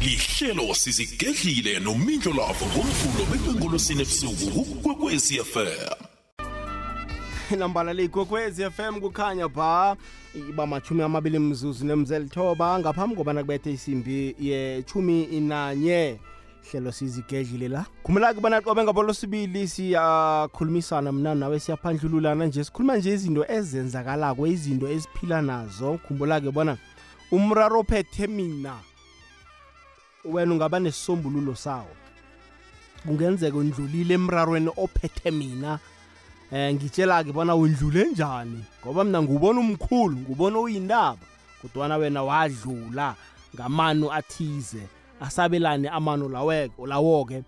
lihlelo sizigedlile nomindlo lavo ngomvulo bekwengolosini ebusuku kukwekwezi fm nambala leyikwekwezi FM kukhanya ba iba machumi amabili mzuzu nemzelithoba ngaphambi kobana kubethe isimbi yechumi nanye. Hlelo sizigedlile la. Khumela kubana qobe ngabolo sibili siyakhulumisana mna nawe siyaphandlululana nje sikhuluma nje izinto ezenzakalako izinto eziphila nazo. Khumbula-ke bona umraro phethe mina wena ungaba nesisombululo sawo? Kungenzeka undlulile emrarweni ophethe mina eh ngitshela-ke bona undlule njani? Ngoba mina ngubona umkhulu ngubona uyindaba kodwana wena wadlula ngamano athize. Asabelane amano lawo-ke.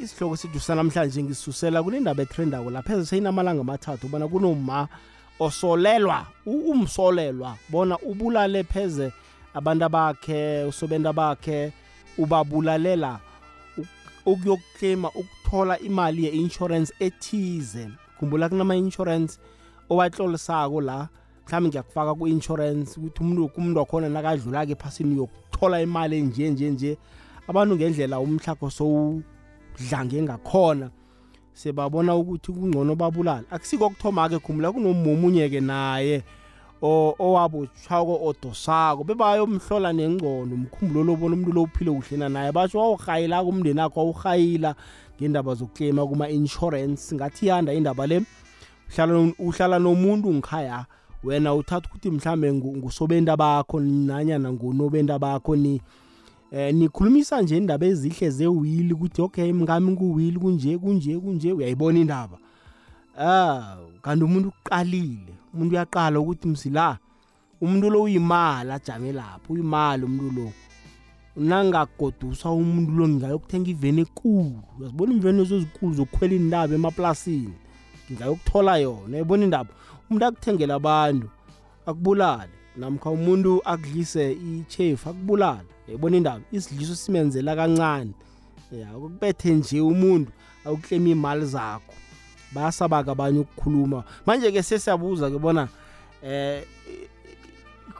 Isihloko sethu sanamhlanje ngisisusela kunendaba etrendako lapheza seyinamalanga amathathu ubona kunoma osolelwa umsolelwa bona ubulale pheze abantu bakhe usobenda bakhe ubabulalela uk- ukuyokuklema ukuthola imali ye-insurance ethize. Khumbula kunama-insurance owatlolisako la mhlawumbe ngiyakufaka ku-insurance ukuthi umuntu umuntu wakhona nakadlula-ke ephasini uyokuthola imali enje nje nje. Abantu ngendlela umhlakho sowudlange ngakhona sebabona ukuthi kungcono babulala akusiko kuthoma-ke khumbula kunomunye-ke naye. O- owabotshwako odosako bebayomhlola nengcono mkhumbulo lobona umuntu lo uphile kuhlena naye. Basho wawurhayila kumndeni akho wawurhayila ngendaba zokuklema kuma-insurance. Ngathi yanda indaba le uhlala no- uhlala nomuntu ngikhaya wena uthatha ukuthi mhlambe ngu- ngusobenta bakho nanyana ngunobenta bakho ni eh nikhulumisa nje indaba ezihle zewili ukuthi okay mngami kuwili kunje kunje kunje uyayibona indaba. Ah kanti umuntu uqalile. Umuntu uyaqala ukuthi msila umuntu lo uyimali ajame lapho uyimali umuntu lo. Nangagoduswa umuntu lo ngingayokuthenga iveni ekulu. Uyazibona imveni ezozikulu zokukhwela indaba emaplasini? Ngingayokuthola yona uyayibona indaba umuntu akuthengela abantu akubulale. Namkha umuntu akudlise ichefu akubulale. Uyayibona indaba isidliso simenzela kancane ya ukubethe nje umuntu awuklema imali zakho. Bayasaba-ke abanye ukukhuluma. Manje-ke sesiyabuza-ke bona eh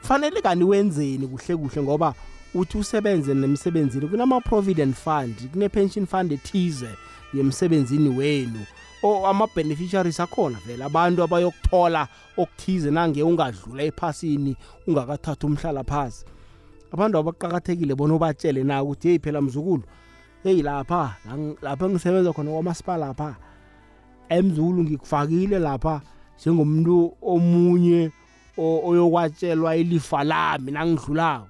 kufanele kani wenzeni kuhle kuhle ngoba uthi usebenze nemsebenzini kunama-provident fund kune-pension fund ethize yemsebenzini wenu. O ama-beneficiaries akhona vele abantu abayokuthola okuthize nange ungadlula ephasini ungakathathi umhlala phasi abantu abaqakathekile bona ubatshele na ukuthi heyi phela mzukulu heyi lapha la ng- lapha engisebenza khona kwamasipala lapha emzulu ngikufakile lapha njengomuntu omunye oyokwatshelwa ilifa lami nangidlulako.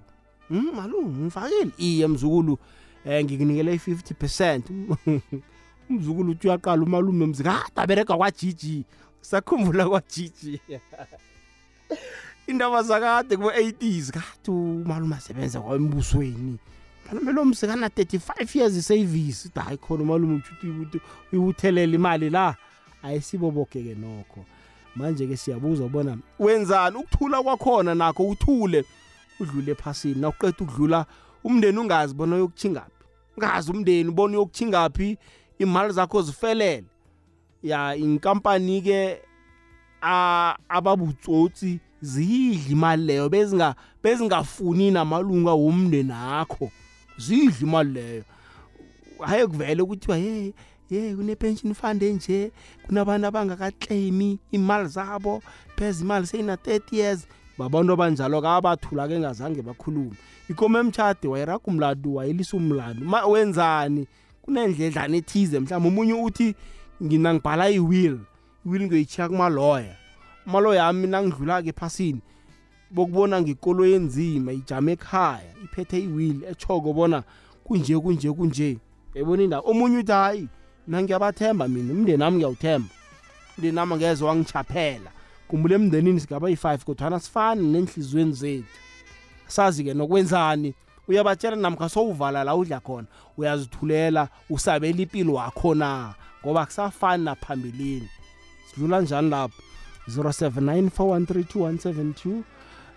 Hmm, malungu ngifakile. Iye mzukulu eh ngikunikele i-50 percent. Umzukulu uthi uyaqala umalume mzikade aberega kwajiji sakhumbula kwajiji indaba zakade kubo-80s kade umalume asebenza kwembusweni. Malume lo msikana 35 years i-service uthi hayi khona umalume ukuthi uyibuthelela imali la. Ayisibo boke-ke nokho. Manje-ke siyabuza ubona wenzani ukuthula kwakhona nakho uthule udlule ephasini nawuqeda ukudlula umndeni ungazi bona uyokutshingaphi ungazi umndeni ubona uyokutshingaphi imali zakho zifelele. Ya inkampani-ke a- ababutsotsi ziyidla imali leyo bezinga bezingafuni namalunga womndeni akho. Zidla imali leyo. Haye kuvele ukuthi ye ye kune-pension fund enje kunabantu abangakaclaimi imali zabo pheza imali seyina-30 years. Babantu abanjalo kabathula ke ngazange bakhulume. Ikoma emtshade wayiraga umlandu wayelisa umlandu Ma- wenzani? Kunendledlana ethize. Mhlawumbe omunye uthi ngina ngibhala i-will. I-will ngiyoyitshiya kumaloya. Umaloya ami nangidlula-ke ephasini bokubona ngikolo enzima ijame ekhaya iphethe i-will echoko bona kunje kunje kunje. Yayibona indaba omunye uthi hayi mina ngiyabathemba mina umndeni wami ngiyawuthemba. Umndeni wami angeze wangichaphela. Kumbule emndenini sigaba yi-5 kodwana sifani nenhliziyweni zethu. Sazi-ke nokwenzani? Uyabatshela namkha sowuvala la udla khona uyazithulela usabela impilo wakho na? Ngoba kusafani naphambilini. Sidlula njani lapho? 079 413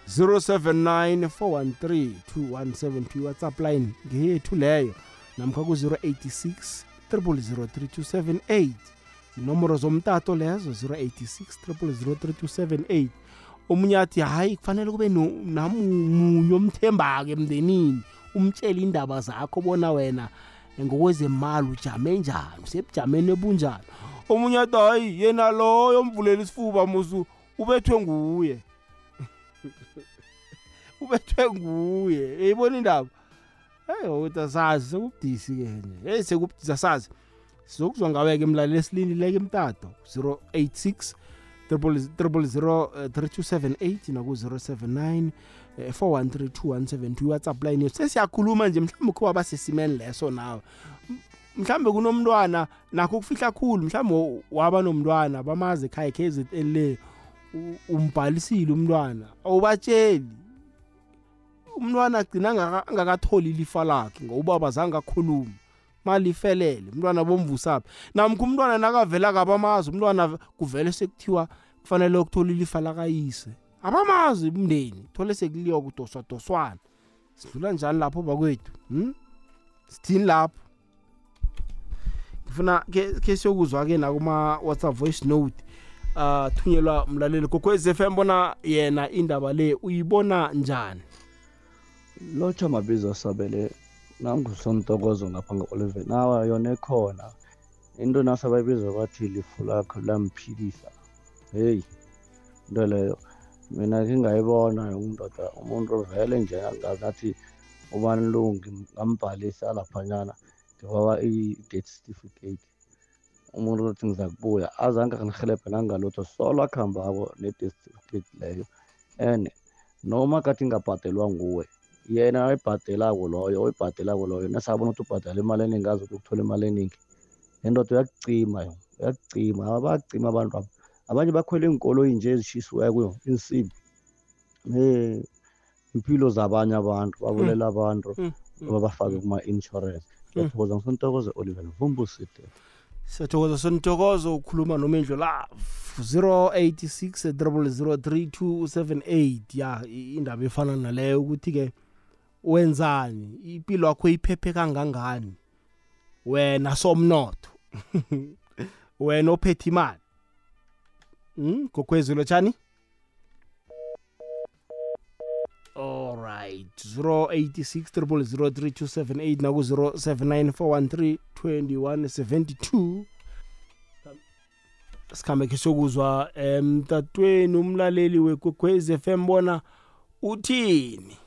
079 413 whatsapp line ngeyethu leyo namkha ku-086 0003278 inomboro zomtato lezo 086 0003278 omunye athi hayi kufanele kube no- namunye omthembake emndenini. Umtshele indaba zakho bona wena ngokwezemali ujame njani usebujameni ebunjani omunye athi hayi yena loyo omvulela isifuba musu ubethwe nguye. Ubethwe nguye. Eyibona indaba hey ukuthi asazi sekubudisi-ke nje. Hey sekubudisi asazi. Sizokuzwa ngawe-ke emlaleli esilindileke emtato 086 3278 naku-079 4132172 whatsapp line yethu. Sesiyakhuluma nje mhlawumbe ukhe waba sesimeni leso nawe. Mhlawumbe kunomntwana nakho kufihla khulu mhlawumbe waba nomntwana bamazi ekhaya le u- umbhalisile umntwana awubatsheli. Umntwana agcina angaka- angakatholi ilifa lakhe ngoba bazange akhuluma malifelele umntwana bomvusaphi. Namkho umntwana nakavela kabamazi umntwana kuvele sekuthiwa kufanele ukuthola ilifa lakayise. Abamazi umndeni thole sekuliwa kudoswadoswana. Sidlula njani lapho bakwethu hmm? sithini lapho? Ngifuna ke ke siyokuzwa-ke nakuma-whatsapp voice note uh thunyelwa mlaleli. Gokwez f m bona yena indaba le uyibona njani? Lotsha mabizo asabele nangusontokozo ngapha nge-oliven nawa yona ekhona into nase bayibiza bathi lifu lakho lamphilisa. Heyi into leyo. Mina ngingayibona undoda umuntu vele nje ngathi ubanilungi ngambhalisa laphanyana ngibaba i-date certificate. Umuntu othi ngiza kubuya azange ngihelebhe nangalutho solo akuhambako ne-date certificate leyo. And noma kathi ngabhadelwa nguwe yena oyibhadelako loyo oyibhadelako loyo. Nasabona ukuthi ubhadala imali eningi azi ukuthi ukuthola imali eningi nendoda uyakucima yo uyakucima bayakucima abantu aba. Abanye bakhwela iinkoloyi nje ezishisiweko insimbi um impilo zabanye abantu babulela abantu Mm, babafake kuma-insurance. Ngiyathokoza ngisontokoze oliver vumbuside siyathokoza sontokozo ukhuluma nomendlo la 086 3278 ya i- indaba efana naleyo ukuthi-ke wenzani? Impilo yakho iphephe kangangani? Wena somnotho. Wena ophethe imali. Mm? gokwezilo tshani alright 086 3278 naku-079 413 sikhambe khe sokuzwa emtatweni umlaleli wekwekwez FM bona uthini? he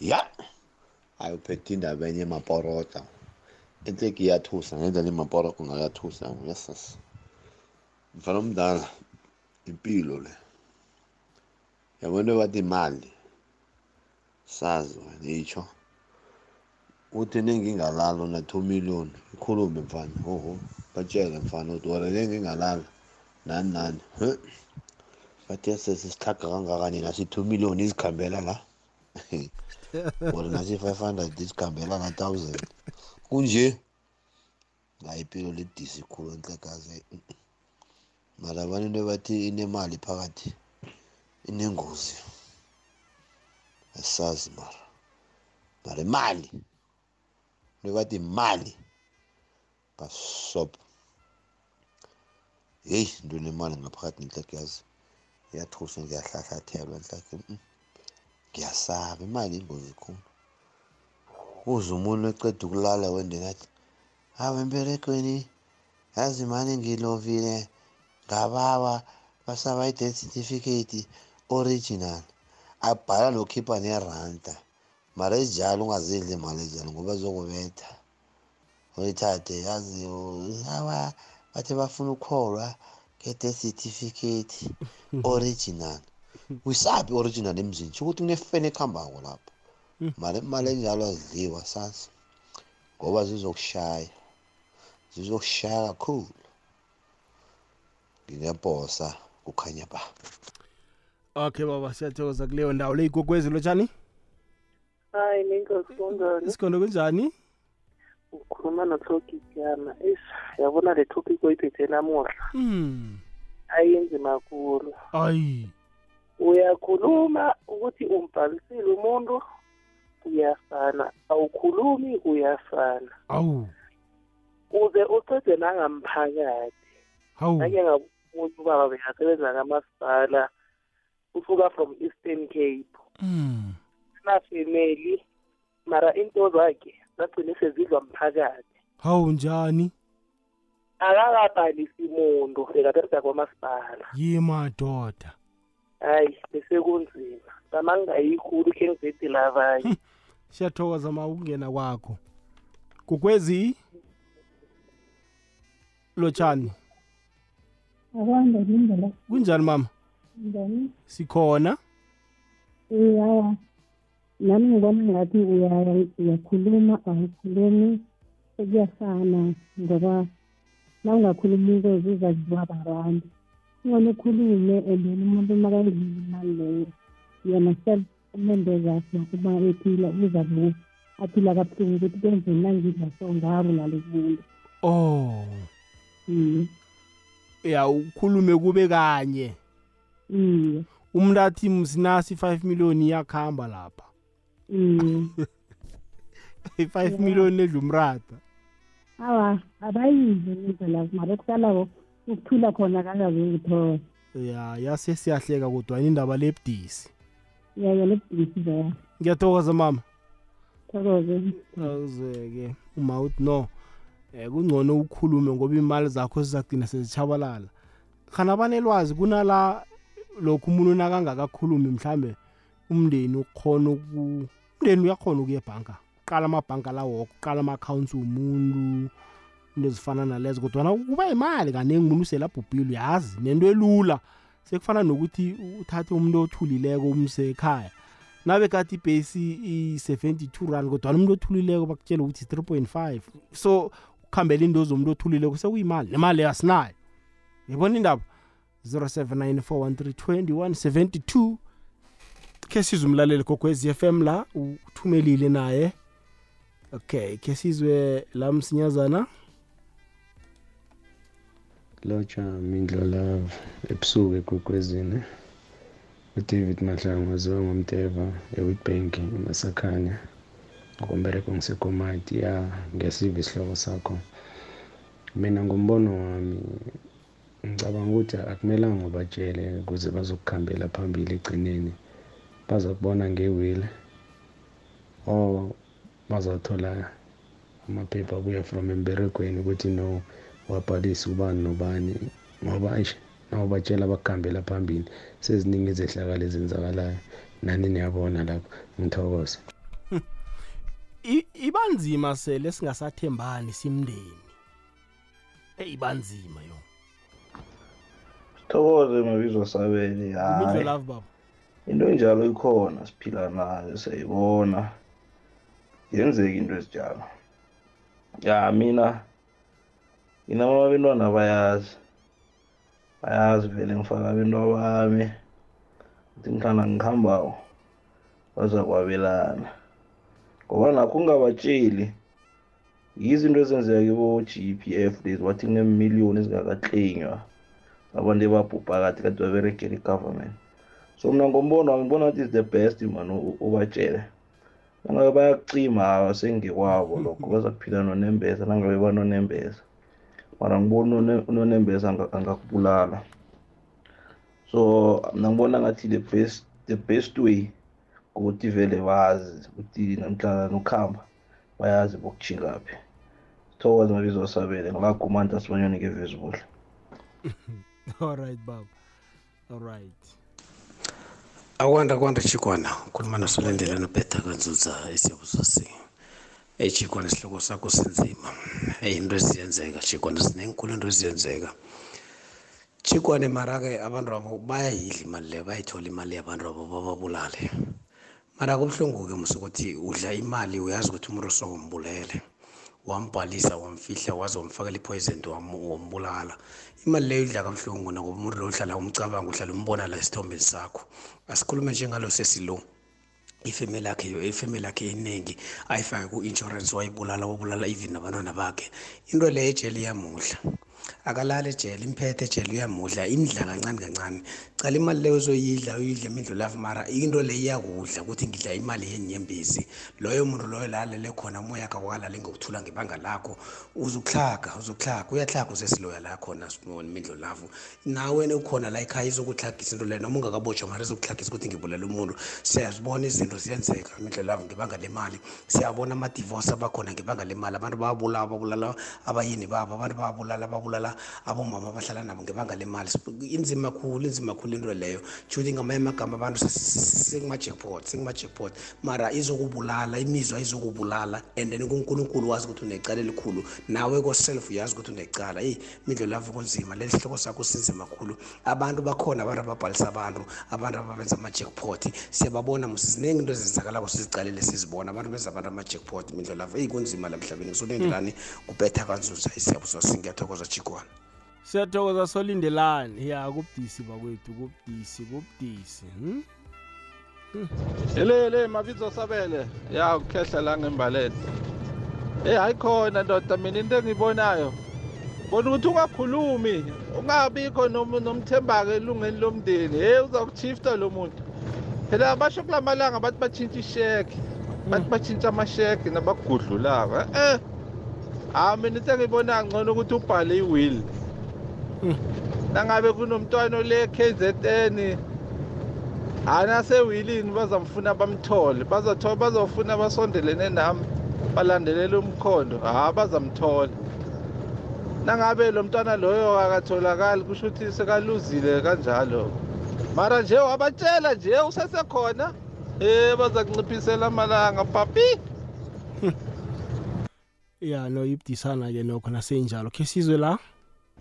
ya. Hayi uphethe indaba enye emaporota inhleki iyathusa ngendlela imaporota ngayathusa yesas. Mfana omdala impilo le. Yabona bathi imali? Sazi wena itsho uthi nengingalala na-two million ikhulume mfana. Oho batshele mfana ukuthi wena nengingalala. Nani nani? Huh? Bathe sesisihlaga kangakani nasi-two million izikhambela la? Or nasi-five hundred izikhambela na-thousand kunje? Hayi impilo lidisi khulu enhlekazi mara abantu into bathi inemali phakathi inengozi. Asazi mara. Mara imali into bathi imali basop. Heyi into nemali ngaphakathi nenhleko yazi iyathusa ngiyahlahlathelwa enhleke ngiyasaba imali ingozi khulu. Uze umuntu eceda ukulala wendeni athi hawu emberegweni yazi mani ngilovile ngabawa basaba i-death certificate original. Abhala nokhipha neranta mara ezinjalo ungazidli imali ezinjalo ngoba zokubetha uyithathe yazi awa bathe bafuna ukukholwa. Nge-death certificate. Original. Uyisaphi original emzini sho ukuthi kunefeni ekuhambako lapho mara imali enjalo azidliwa sasi ngoba zizokushaya. Zizokushaya kakhulu. Nginebhosa kukhanya ba. Okay baba siyathokoza kuleyo ndawo. Le igogwezi lotshani hayi ningakunjani isikhondo kunjani? Ukhuluma notopic yana is yabona le topic oyiphethe namuhla mm. ayenzi makulu ayi. Uyakhuluma ukuthi umbhalisile umuntu uyafana. Awukhulumi uyafana. Awu. Uze ucede nangamphakathi. Hawu ake ngab- omunye ubaba bekasebenza kamasipala usuka from eastern cape. Mm. sinafemeli mara into zakhe zagcine sezidlwa mphakathi. Hawu njani? Akakabhalisi muntu bekabereka kwamasipala. Yi madoda. Hayi bese kunzima sama ngingayikhulu khe ngizedi labanye siyathokoza ma ukungena kwakho. Kukwezi lotshani? Akwanda indlela kunjani mama? Njani sikhona? Hawa nami ngibona ngathi uya- uyakhuluma awukhulumi. Sekuyafana ngoba na ungakhulumi inkozi izadliwa babantu. Ingona ukhulume and then umuntu makayidlile imali leyo yena self umendezakhe uma ephila uzabe aphila kabuhlungu ukuthi kwenzeni nangidla so ngabo nalo muntu oh. Iye ya ukhulume kube kanye. Iye umuntu athi msinasi 5 million iyakhamba lapha. iye i-5 million edla umrata awa abayizi indlela mara kusalako ukuphila khona kangazokuthola ya yase siyahleka kodwa indaba lebudisi yaya lebhisi zaya ngiyathokoza mama. Thokoze. Awuze-ke uma uthi no um kungcono ukhulume ngoba imali zakho zizagcina sezitshabalala. Khana banelwazi kunala lokhu umuntu nakangakakhulumi mhlambe umndeni ukhona uku umndeni uyakhona ukuya ebhanka qala amabhanka lawo qala ama-accounts womuntu into ezifana nalezo kodwa kuba imali kaningi umuntu uselabhubhile uyazi nento elula. Sekufana nokuthi uthathe umuntu othulileko umse ekhaya. Nabe kati ibhesi i-72 rand kodwa umuntu othulileko bakutshela ukuthi 3.5 so ukuhambela into zomuntu othulileko sekuyimali nemali leyo asinayo. Yibona indaba? 0794132172 khe sizwe umlaleli gogwezi FM la uthumelile naye. Okay khe sizwe la msinyazana. Lotsha mindlo love ebusuku egugwezini udavid mahlangu waziwa ngomteva ewitbank emasakhanya ngombereko ngisekomati ya ngiyasiva isihloko sakho. Mina ngombono wami ngicabanga ukuthi akumelanga ubatshele ukuze bazokukhambela phambili egcineni bazokubona ngewile or bazothola amaphepha abuya from emberegweni ukuthi no wabhalisa ubani nobani ngoba eish nawubatshela bakuhambela phambili seziningi izehlakalo ezenzakalayo. Nani niyabona lapho? Ngithokoze. I- ibanzima sele singasathembani simndeni? Eyi ibanzima yo. Thokoze mabizo sabele. Umidlo hayi love baba. Into enjalo ikhona siphila nayo siyayibona. Yenzeka into ezinjalo ya mina mina mama abentwana bayazi. Bayazi vele ngifaka abentwa bami. Ukuthi mhlana ngihambako baza kwabelana ngoba nakho ungabatsheli yizo into ezenzeka kibo-g p f lezi wathi kunemiliyoni ezingakaklinywa abantu ebabhubha kade kade baberegela i-government. So mna ngombono wami ngibona ukuthi is the best man ubatshele. Nangabe bayakucima sengekwabo lokho baza kuphila nonembeza nangabe banonembeza mara ngibona unonembeza anga- angakubulala. So mna ngibona ngathi the best the best way ukuthi vele bazi ukuthi namhlanje nokuhamba bayazi bokujingaphi sithokoze mabizo sabele ngilagumanta sibanyoni ngevezibuhle alright baba. Alright akwanda kwanda chikwana ukhuluma nosolendelana bhetha kanzuza esiyabusasi eyi chikwana isihloko sakho sinzima. Eyi into eziyenzeka chikwana zinenkulu into eziyenzeka. Chikwane mara-ke abantu abo bayayidla imali leyo bayayithola imali yabantu abo bababulale. Mara kubuhlungu-ke musukuthi udla imali uyazi ukuthi umuntu sowombulele wambhalisa wamfihla waze wamfakela ipoison wambulala imali leyo idla kabuhlungu nakuba umuntu lo uhlala umcabanga uhlala umbona la esithombeni sakho. Asikhulume njengalo sesilo ifemeli yakhe ifemeli yakhe eningi ayifake ku-insurance wayibulala wabulala even nabantwana bakhe. Into leyo ejele iyamudla akalali ejele imphethe ejele uyamudla imidla kancane kancane. Cala imali leyo uzoyidla uyidla imidlo lafu mara into le iyakudla ukuthi ngidla imali yenyembezi. Loyo muntu loyo lalele khona umoya yakhe wakalali ngokuthula ngebanga lakho. Uzukuhlaga uzukuhlaga uyahlaga usesiloya la khona imidlo lafu nawe ukhona la ekhaya izokuhlagisa into leyo noma ungakabotshwa mara izokuhlagisa ukuthi ngibulala umuntu. Siyazibona izinto ziyenzeka imidlo lafu ngebanga lemali. Siyabona ama-divorce abakhona ngebanga lemali. Abantu bayabulawa babulala abayini babo abantu bayabulala babulala abomama abahlala nabo ngebanga lemali. Inzima khulu inzima khulu into leyo. Shuthi ngamanye amagama abantu sekuma-jackpot sekuma-jackpot mara izokubulala imizwa izokubulala and then kunkulunkulu wazi ukuthi unecala elikhulu. Nawe koself uyazi ukuthi unecala. Eyi imidlo lavo kunzima leli sihloko sakho sinzima khulu. Abantu bakhona abantu ababhalisa abantu abantu ababenza ama-jackpot. Siyababona ziningi into ezenzakalako sizicalele sizibona. Abantu benza abantu ama-jackpot imidlo lavo eyi kunzima la mhlabeni ngisolindelani kubetha kanzuza isiyabuzo singiyathokoza chikwana siyathokoza solindelani. Ya kubudisi bakwethu kubudisi kubudisi hmm? Elele mabizo sabele. Ya ukhehla la ngembaleni Eh hayikhona ndoda mina into engibonayo bona ukuthi ungakhulumi ungabikho nomthembaka elungeni lomndeni. Hey uzakuchifta lo muntu. Phela basho kulamalanga bathi batshintsha isheke bathi batshintsha amasheke nabagudlulako eh. Ah mina sengibona ngcono ukuthi ubhale iwill. Nangabe kunomntwana ole KZN anasewilini bazamfuna bamthole. Bazothola bazofuna basondelene nami balandelele umkhondo. Ha bazamthola. Nangabe lo mntwana loyo akatholakali kusho ukuthi sekaluzile kanjalo. Mara nje wabatshela nje usesekhona. Eh baza kunciphisela amalanga papi. Ya no ibudisana ke nokho nasenjalo. Khe sizwe la?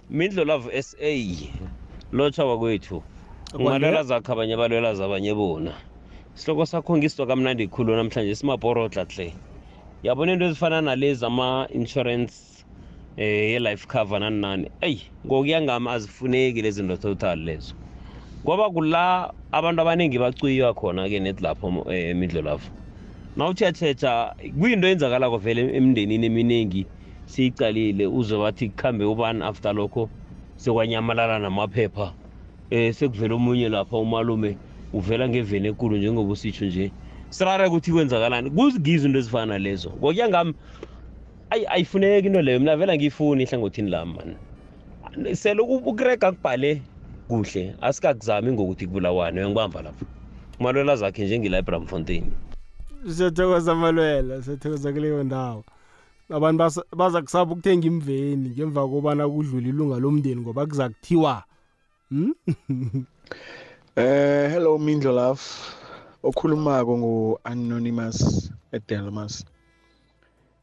Mindlo love a lotsha wakwethu. Ungalwela zakho abanye balwela zabanye bona. Sihloko sakho ngisizwa kamnandi khulu namhlanje simabhorodla hle yabona into ezifana nalezi ama-insurance eh ye-life cover nani nani eyi ngokuya ngami azifuneki lezi nto total lezo. Ngoba kula abantu abaningi bacwiywa khona-ke net lapho emidlo lapho nawuthethetha kuyinto eyenzakalako vele emndenini eminingi siyicalile uzwe bathi kuhambe ubani after lokho sekwanyamalala namaphepha. Eh sekuvela omunye lapha umalume uvela ngeveni enkulu njengoba usitsho nje. Sirare ukuthi kwenzakalani? Kuzigizo into ezifana lezo ngokuya ngami ayi ayifuneki into leyo. Mina vela ngiyifuni ehlangothini lami mani sele ukurega kubhale kuhle asikakuzami ngokuthi kubulawane. Uyangibamba lapho? Umalwela zakhe njengelibraham fontaine siyathokoza malwela siyathokoza kuleyo ndawo. Abantu baza kusaba ukuthenga imveni ngemva kobana kudlula ilunga lomndeni ngoba kuza kuthiwa eh hello mindlo love. Okhulumako ngu-anonymous edelmas.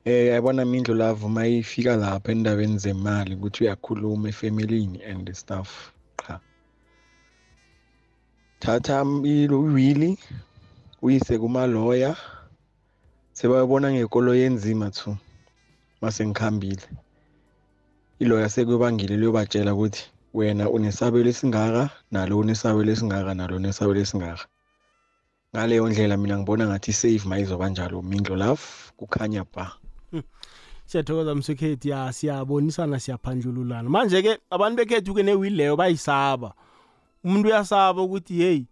Eh yabona mindlo love uma ifika lapha endabeni zemali ukuthi uyakhuluma efamilini and stuff cha thatha iwili uyise kumaloya sebayabona ngekolo yenzima thu mase ngikhambile iloya sekuyobangile liyobatshela ukuthi wena unesabelo esingaka nalo unesabelo esingaka nalo unesabelo esingaka. Ngaleyo ndlela mina ngibona ngathi save mayizoba njalo mindlo love kukhanya ba siyathokoza msekhethi ya siyabonisana siyaphandlululana. Manje-ke abantu bekhethu-ke newili leyo bayisaba. Umuntu uyasaba ukuthi heyi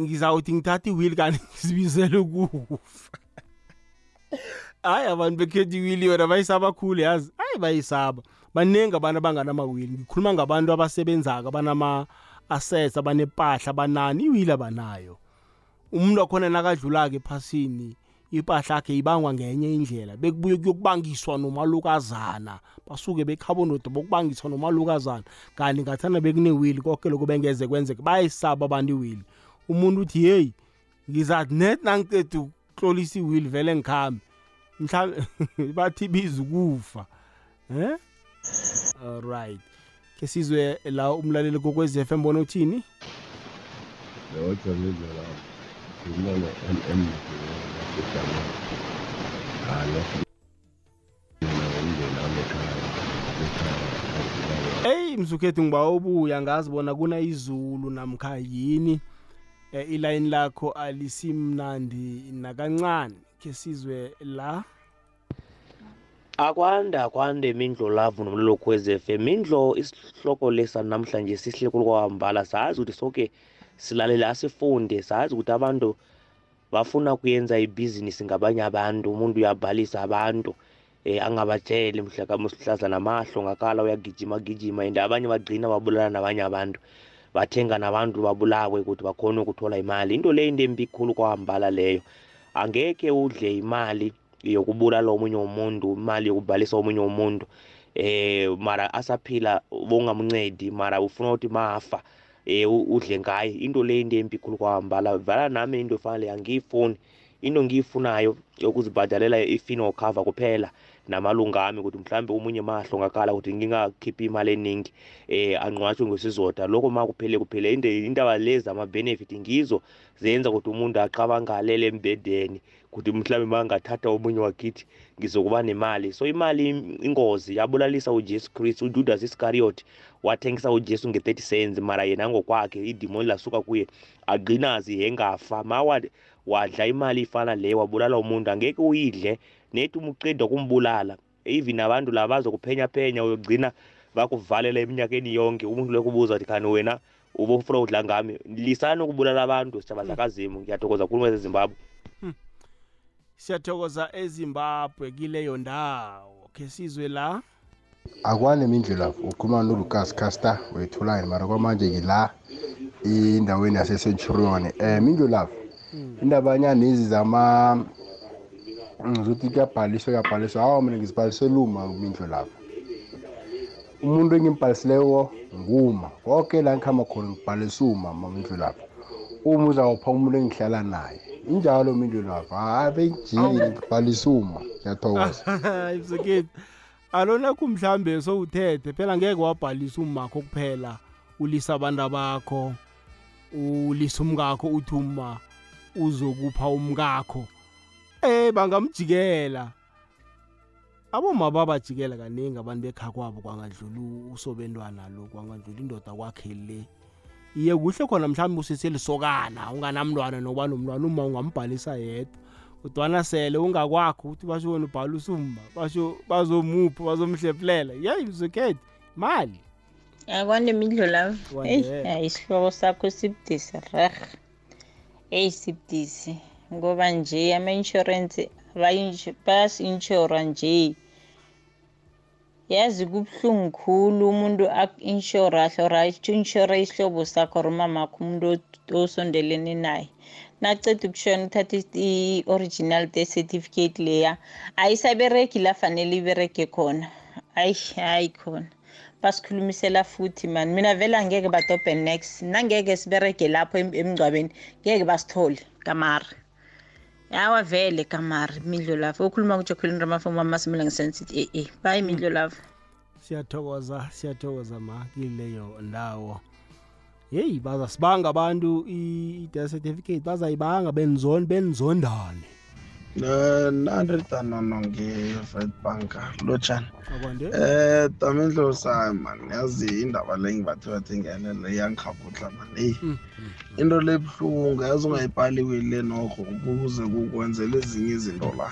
ngizawuthi ngithatha iwili kanti ngizibizele ukufa. Hayi abantu bekhetha iwili yona bayisaba khulu yazi? Hayi bayisaba. Baningi abantu abanganamawili ngikhuluma ngabantu abasebenzako abanama-assets abanepahla abanani. Iwili abanayo. Umuntu wakhona nakadlula-ke ephasini impahla yakhe ibangwa ngenye indlela bekubuye kuyokubangiswa nomalukazana. Basuke bekhabonodo bokubangiswa nomalukazana. Kanti ngathana bekunewili konke lokhu bengeze kwenzeke bayayisaba abantu iwili umuntu uthi heyi ngizathi net nangiqeda ukuhlolisa iwili vele ngikhambe mhlawumbe bathi biza ukufa eh alright ke sizwe la umlaleli kokwezi FM bona uthini Yodwa nje la. Ngimona MM ngijama. Halo. Hey mzukhethu ngiba ubuya ngazi bona kuna izulu namkha yini e, iline lakho alisimnandi nakancane ke sizwe la. Akwanda kwande mindlo lavu nomlilo kwez FM indlo isihloko lesa namhlanje sihle kwambala sazi ukuthi sonke silalela asifunde. Sazi ukuthi abantu bafuna kuyenza ibhizinisi ngabanye abantu. Umuntu uyabhalisa abantu eh angabatsheli mhlaka namahlo ngakala uyagijima gijima. And abanye bagcina babulala nabanye abantu. Bathenga nabantu babulawe ukuthi bakhone ukuthola imali. Into leyo into embi khulu kwahambala leyo. Angeke udle imali yokubulala omunye umuntu imali yokubhalisa omunye umuntu eh mara asaphila bongamncedi mara ufuna ukuthi mafa eh udle ngaye. Into le into embi khulu kwahambala vala nami into efana angiyifuni into ngiyifunayo yokuzibhadalela i-funeral cover kuphela. Namalunga ami ukuthi mhlambe umunye mahlongakala ukuthi ngingakhiphi imali eningi eh anqwatshwe ngesizoda lokho ma kuphele kuphele. Indaba lezi ama-benefit ngizo zenza ukuthi umuntu aqabangalele embedeni ukuthi mhlawumbe mangathatha omunye wakithi ngizokuba nemali. So imali ingozi yabulalisa ujesu kristu ujudas iscariot wathengisa ujesu nge-30 cents. Mara yena ngokwakhe idimoni lasuka kuye agqinazi yengafa ma wadla imali ifana leyo wabulala umuntu angeke uyidle nethi uma uqeda kumbulala even abantu la bazokuphenya phenya uyogcina bakuvalela eminyakeni yonke umuntu lokubuza ukuthi khani wena ubufuna udla ngami? Lisani ukubulala abantu sitshaba zakazimu ngiyathokoza khuluma zezimbabwe siyathokoza ezimbabwe kileyo ndawo khe sizwe la. Akwane mindlela ukhuluma nolukas caster wethulane mara kwamanje ngila endaweni yasecenturion um mindlulavu indaba yanyana lezi zama ngizothi kuyabhaliswa kuyabhaliswa hawa mina ngizibhalisele uma mindlo lapha umuntu engimbhalisileyo nguma. Konke la ngikhamba khona ngibhalisa uma mamindlo lapha uma uzawupha umuntu engihlala naye. Injalo mindlo lapha hayi bengijile ngibhalisa uma? Ngiyathokoza. Ibseketi alona kumhlambe sowuthethe phela ngeke wabhalisa umakho kuphela. Ulisa abantu bakho ulisa umkakho uthi uma uzokupha umkakho. Eh bangamjikela. Aboma babajikela kaningi abantu bekha kwabo kwangadlula usobentwana lo kwangadlula indoda kwakhe le. Iye kuhle khona mhlawumbe useselisokana unganamntwana nokuba nomntwana uma ungambhalisa yedwa. Kodwana sele ungakwakho ukuthi basho wena ubhala usumba basho bazomupha bazomhlephulela yeyi mzukhethe mali akwanemidlo lavo Kwandele. eyi isihloko sakho sibudisi reh eyi sibudisi. Ngoba nje ama-insurance bayasi-inshora nje. Yazi kubuhlungu khulu umuntu aku-inshora ahlora inshora isihlobo sakho or umamakho umuntu o- osondelene naye. Naceda ukushona uthatha i-original death certificate leya ayisaberegi la fanele iberege khona. Ayi hayi khona. Basikhulumisela futhi mani mina vele angeke badobhe next nangeke siberege lapho em- emngcwabeni ngeke basithole kamari. Yawa vele kamari midlo lavo. Ukhuluma kujokhulini ramafomu amasimila ngisensithi e e bayi midlo lavo. Siyathokoza siyathokoza ma kileyo ndawo. Yeyi bazasibanga abantu i-death certificate bazayibanga benzon benzondane nandritanono nge-fed bank lotshani akwande? Eh tamindlo sayo man yazi indaba le ngibathe bathe ngelele yangikhabutla man eyi. Into le buhlungu yazi ungayibhaliwile norho ukuze kukwenzela ezinye izinto la.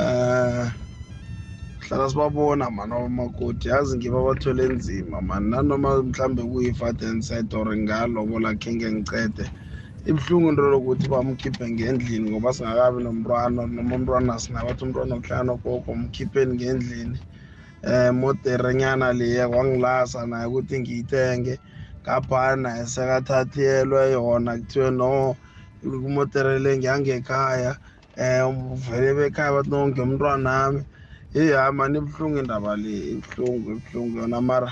Eh hlala sibabona man abamakoti yazi ngiba bathwele nzima man. Nanoma mhlambe kuyi-fatenside or ngalobola khe ngicede ibuhlungu into lokuthi bamkhiphe ngendlini ngoba singakabi nomntwana noma umntwana sinabathi umntwana okuhlala nogogo mkhipheni ngendlini. Um moderenyana leya kwangilasa naye ukuthi ngiyithenge. Ngapha naye sekathathelwe yona kuthiwe no kumodere le ngiyangekhaya. Um vele bekhaya bathi no ngemntwanami hayi mani ibuhlungu indaba le ibuhlungu ibuhlungu yona. Mara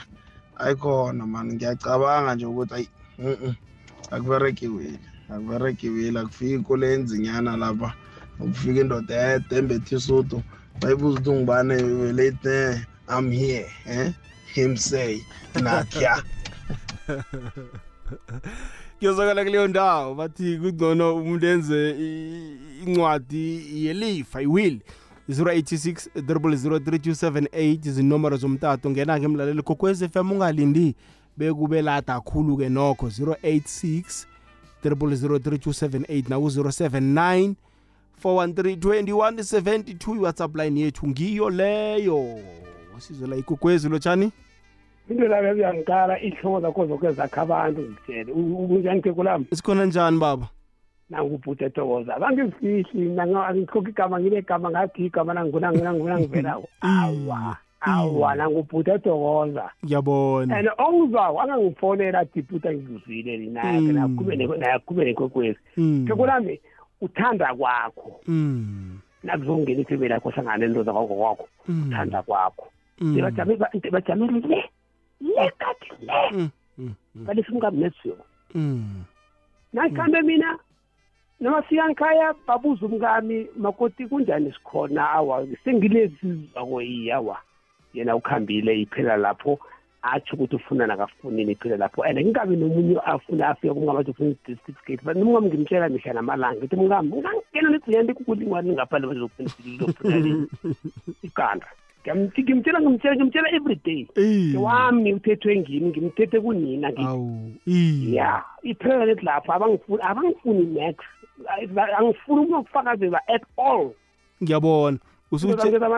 ayikhona mani ngiyacabanga nje ukuthi ayi mm akuberekiwile akuberekiwile akufiki ikole enzinyana lapha. Ukufika indoda ede embethe isudu bayibuza ukuthi ungubane late i'm here eh? him say natya kuyozakala kuleyo ndawo bathi kungcono umuntu enze i- incwadi yelifa iwill 086 00327 izinomero zomtato. Ngena-ke emlaleli kokwez fm ungalindi bekube lada khulu-ke nokho 086 00327 naku-079 413 2172 iwhatsapp line yethu ngiyo leyo. Sizwela igugwezi lotshani into lami eyangiqala ihloko zakho zoke zakha abantu ngitshele unjani kekulami sikhona njani baba? Nangubhuti etokoza bangizifihli angikhokhi igama ngibe gama ngathi igama nangivelako awa. Awa nangubhuti etokoza ngiyabona. And ongizwayo angangifonela athi bhuti angikuzwile naye nayakhube nekwekwezi. Kekulami uthanda kwakho. Mm. nakuzongena ithebe lakho hlangane nto zakwakho kwakho. Mm. uthanda kwakho. Mm. Bajame- bajamele le le kati le. Kalisa umngami nesiyo Mm. nayihambe mina noma fika ngikhaya babuza umkami makoti kunjani sikhona? Awa sengilezizwa koyi awa. Yena ukhambile iphela lapho atsho ukuthi ufuna nakafunini iphela lapho. And ngingabi nomunye afuna afika kumngami athi ufuna i-certificate but nomngami ngimtshela mihla namalanga ngithi mngami ngangena nedziyani ndikukulingwani ngaphandle bazofuna ikanda Ngiyamthi- ngimtshela ngimtshela ngimtshela every day. Wami uthethwe ngimi ngimthethe kunina ngithi ya iphela lethi lapho abangifuni abangifuni next angifuni umuntu okufakazela at all. Ngiyabona. Usuthi ngeza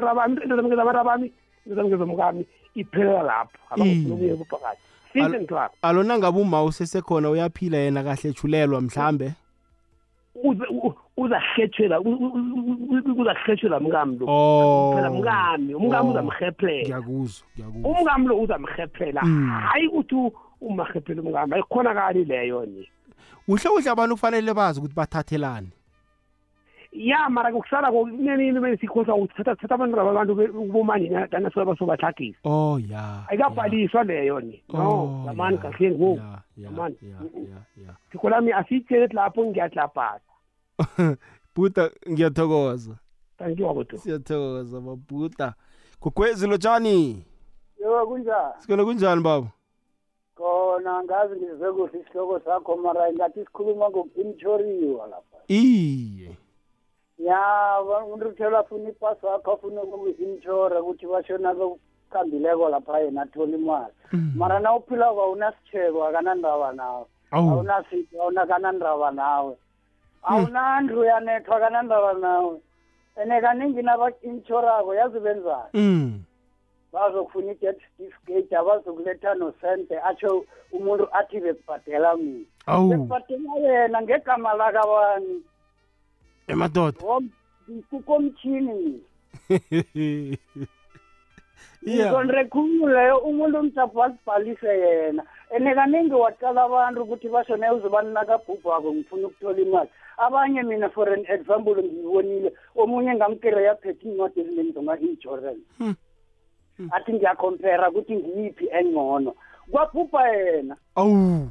amarabami into zamngeza amarabami into zamngeza umkami iphelela lapho. Abangifuni Iye. ukuye ubufakazi simple and clear alona ngabe uma usesekhona uyaphila yena kahle ethulelwa mhlambe? Uze- u- uzahlethela u- u- u- u- uzahlethela mkami lo. Oh. phela mkami umkami Oh. uzamheplela ngiyakuzwa ngiyakuzwa. Umkami lo uzamheplela Mm. hayi ukuthi u- umahephela umkami. Ayikhonakali leyo ni? Uhle uhle abantu kufanele bazi ukuthi bathathelane ya mara kusala kunenini bese sikhosa ukuthi thatha thatha abantu laba bantu be- kubomani kana soba sobathagisa oh ya ayikabhaliswa leyo ni. Oh, no zamani kahle ngoku. zamani. thiko lami asiyitshele lapho ngiyatlapasa buta ngiyathokoza. Thank you abuto siyathokoza babuta gugwezi lotshani Yebo kunjani? sikona kunjani baba? Khona ngazi ngizwe kuhle isihloko sakho mara ingathi sikhuluma ngoku-inshoriwa lapha. iye Ya, umuntu uthola afuna ipasi wakho afuna uku-inshora ukuthi bashona bekukhambileko lapha yena athola imali. Mara na uphila awunasitshebo akanandaba nawe. Awu. Awunasipho awunakanandaba nawe. Awunandlu yanethwa akanandaba nawe. Ene kaningi naba-inshorako yazi benzani? Mm. bazokufuna i-death certificate abazokuletha nosente atsho umuntu athi bekubhadela mina Awu. bekubhadela yena ngegama lakabani emadoda. Kukomtshini Yeah. ngizonre khulu leyo umuntu umtapho azibhalise yena. Ene kaningi waqala abantu ukuthi basho ne uzobani nakabhubhako ngifuna ukuthola imali. Abanye mina for an example ngiyibonile omunye ngamkere yaphethe incwadi eziningi zoma-insurance athi ngiyakhompera ukuthi ngiyiphi engcono. Kwabhubha yena. Awu.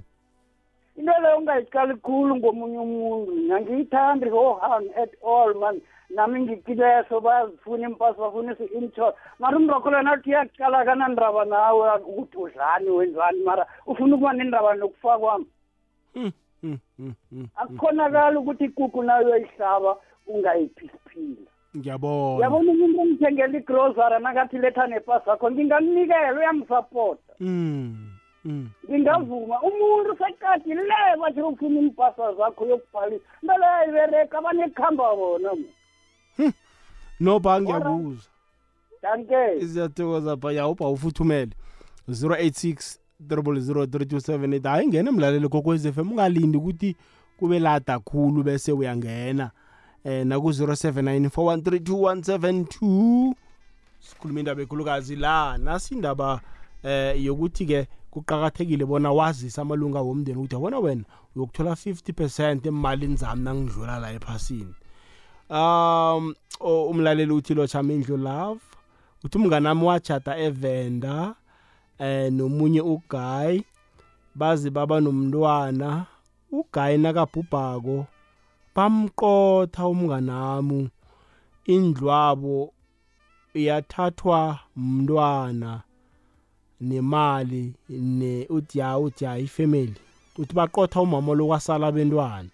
Into leyo ungayiqali khulu ngomunye umuntu angiyithandi hohang at all man. Nami ngikileso bayazifuna impasi bafunisa i-inshore mara umrakholo yena athi uyaqala kanandaba nawe ukuthi udlani wenzani? Mara ufuna ukuba nendaba nokufa kwami akukhonakali ukuthi ikuku nayo uyayihlaba ungayiphi siphila ngiyabona. Yabona umuntu ongithengela igrosara nakathi letha nepasi akho ngingamnikela uyangisapota Mm. Mm. ngingavuma umuntu seqadi le bathi ufuna iimpasa zakho yokubhalisa. Into leyo ayibereka abanekuhamba bona. Noba ngiyakuzwa danke. Siyathokoza phaya ubha ufuthumele 086 0003278 hayi ngene mlaleli kokwez f m ungalindi ukuthi kube lada khulu bese uyangena. Eh naku-079 4132172 sikhuluma indaba ekhulukazi la. Nasi indaba eh yokuthi-ke kuqakathekile bona wazise amalunga womndeni ukuthi yabona wena uyokuthola 50 percent emalini zami nangidlula la ephasini. Um umlaleli uthi lochama indlu love. Uthi umnganami wachata evenda eh nomunye uguy bazi baba nomntwana uguy nakabhubhako bamqotha umnganami indlu wabo iyathathwa mntwana. Nemali ne uthi ya uthi ya ifamily. Uthi baqotha umama lo kwasala bentwana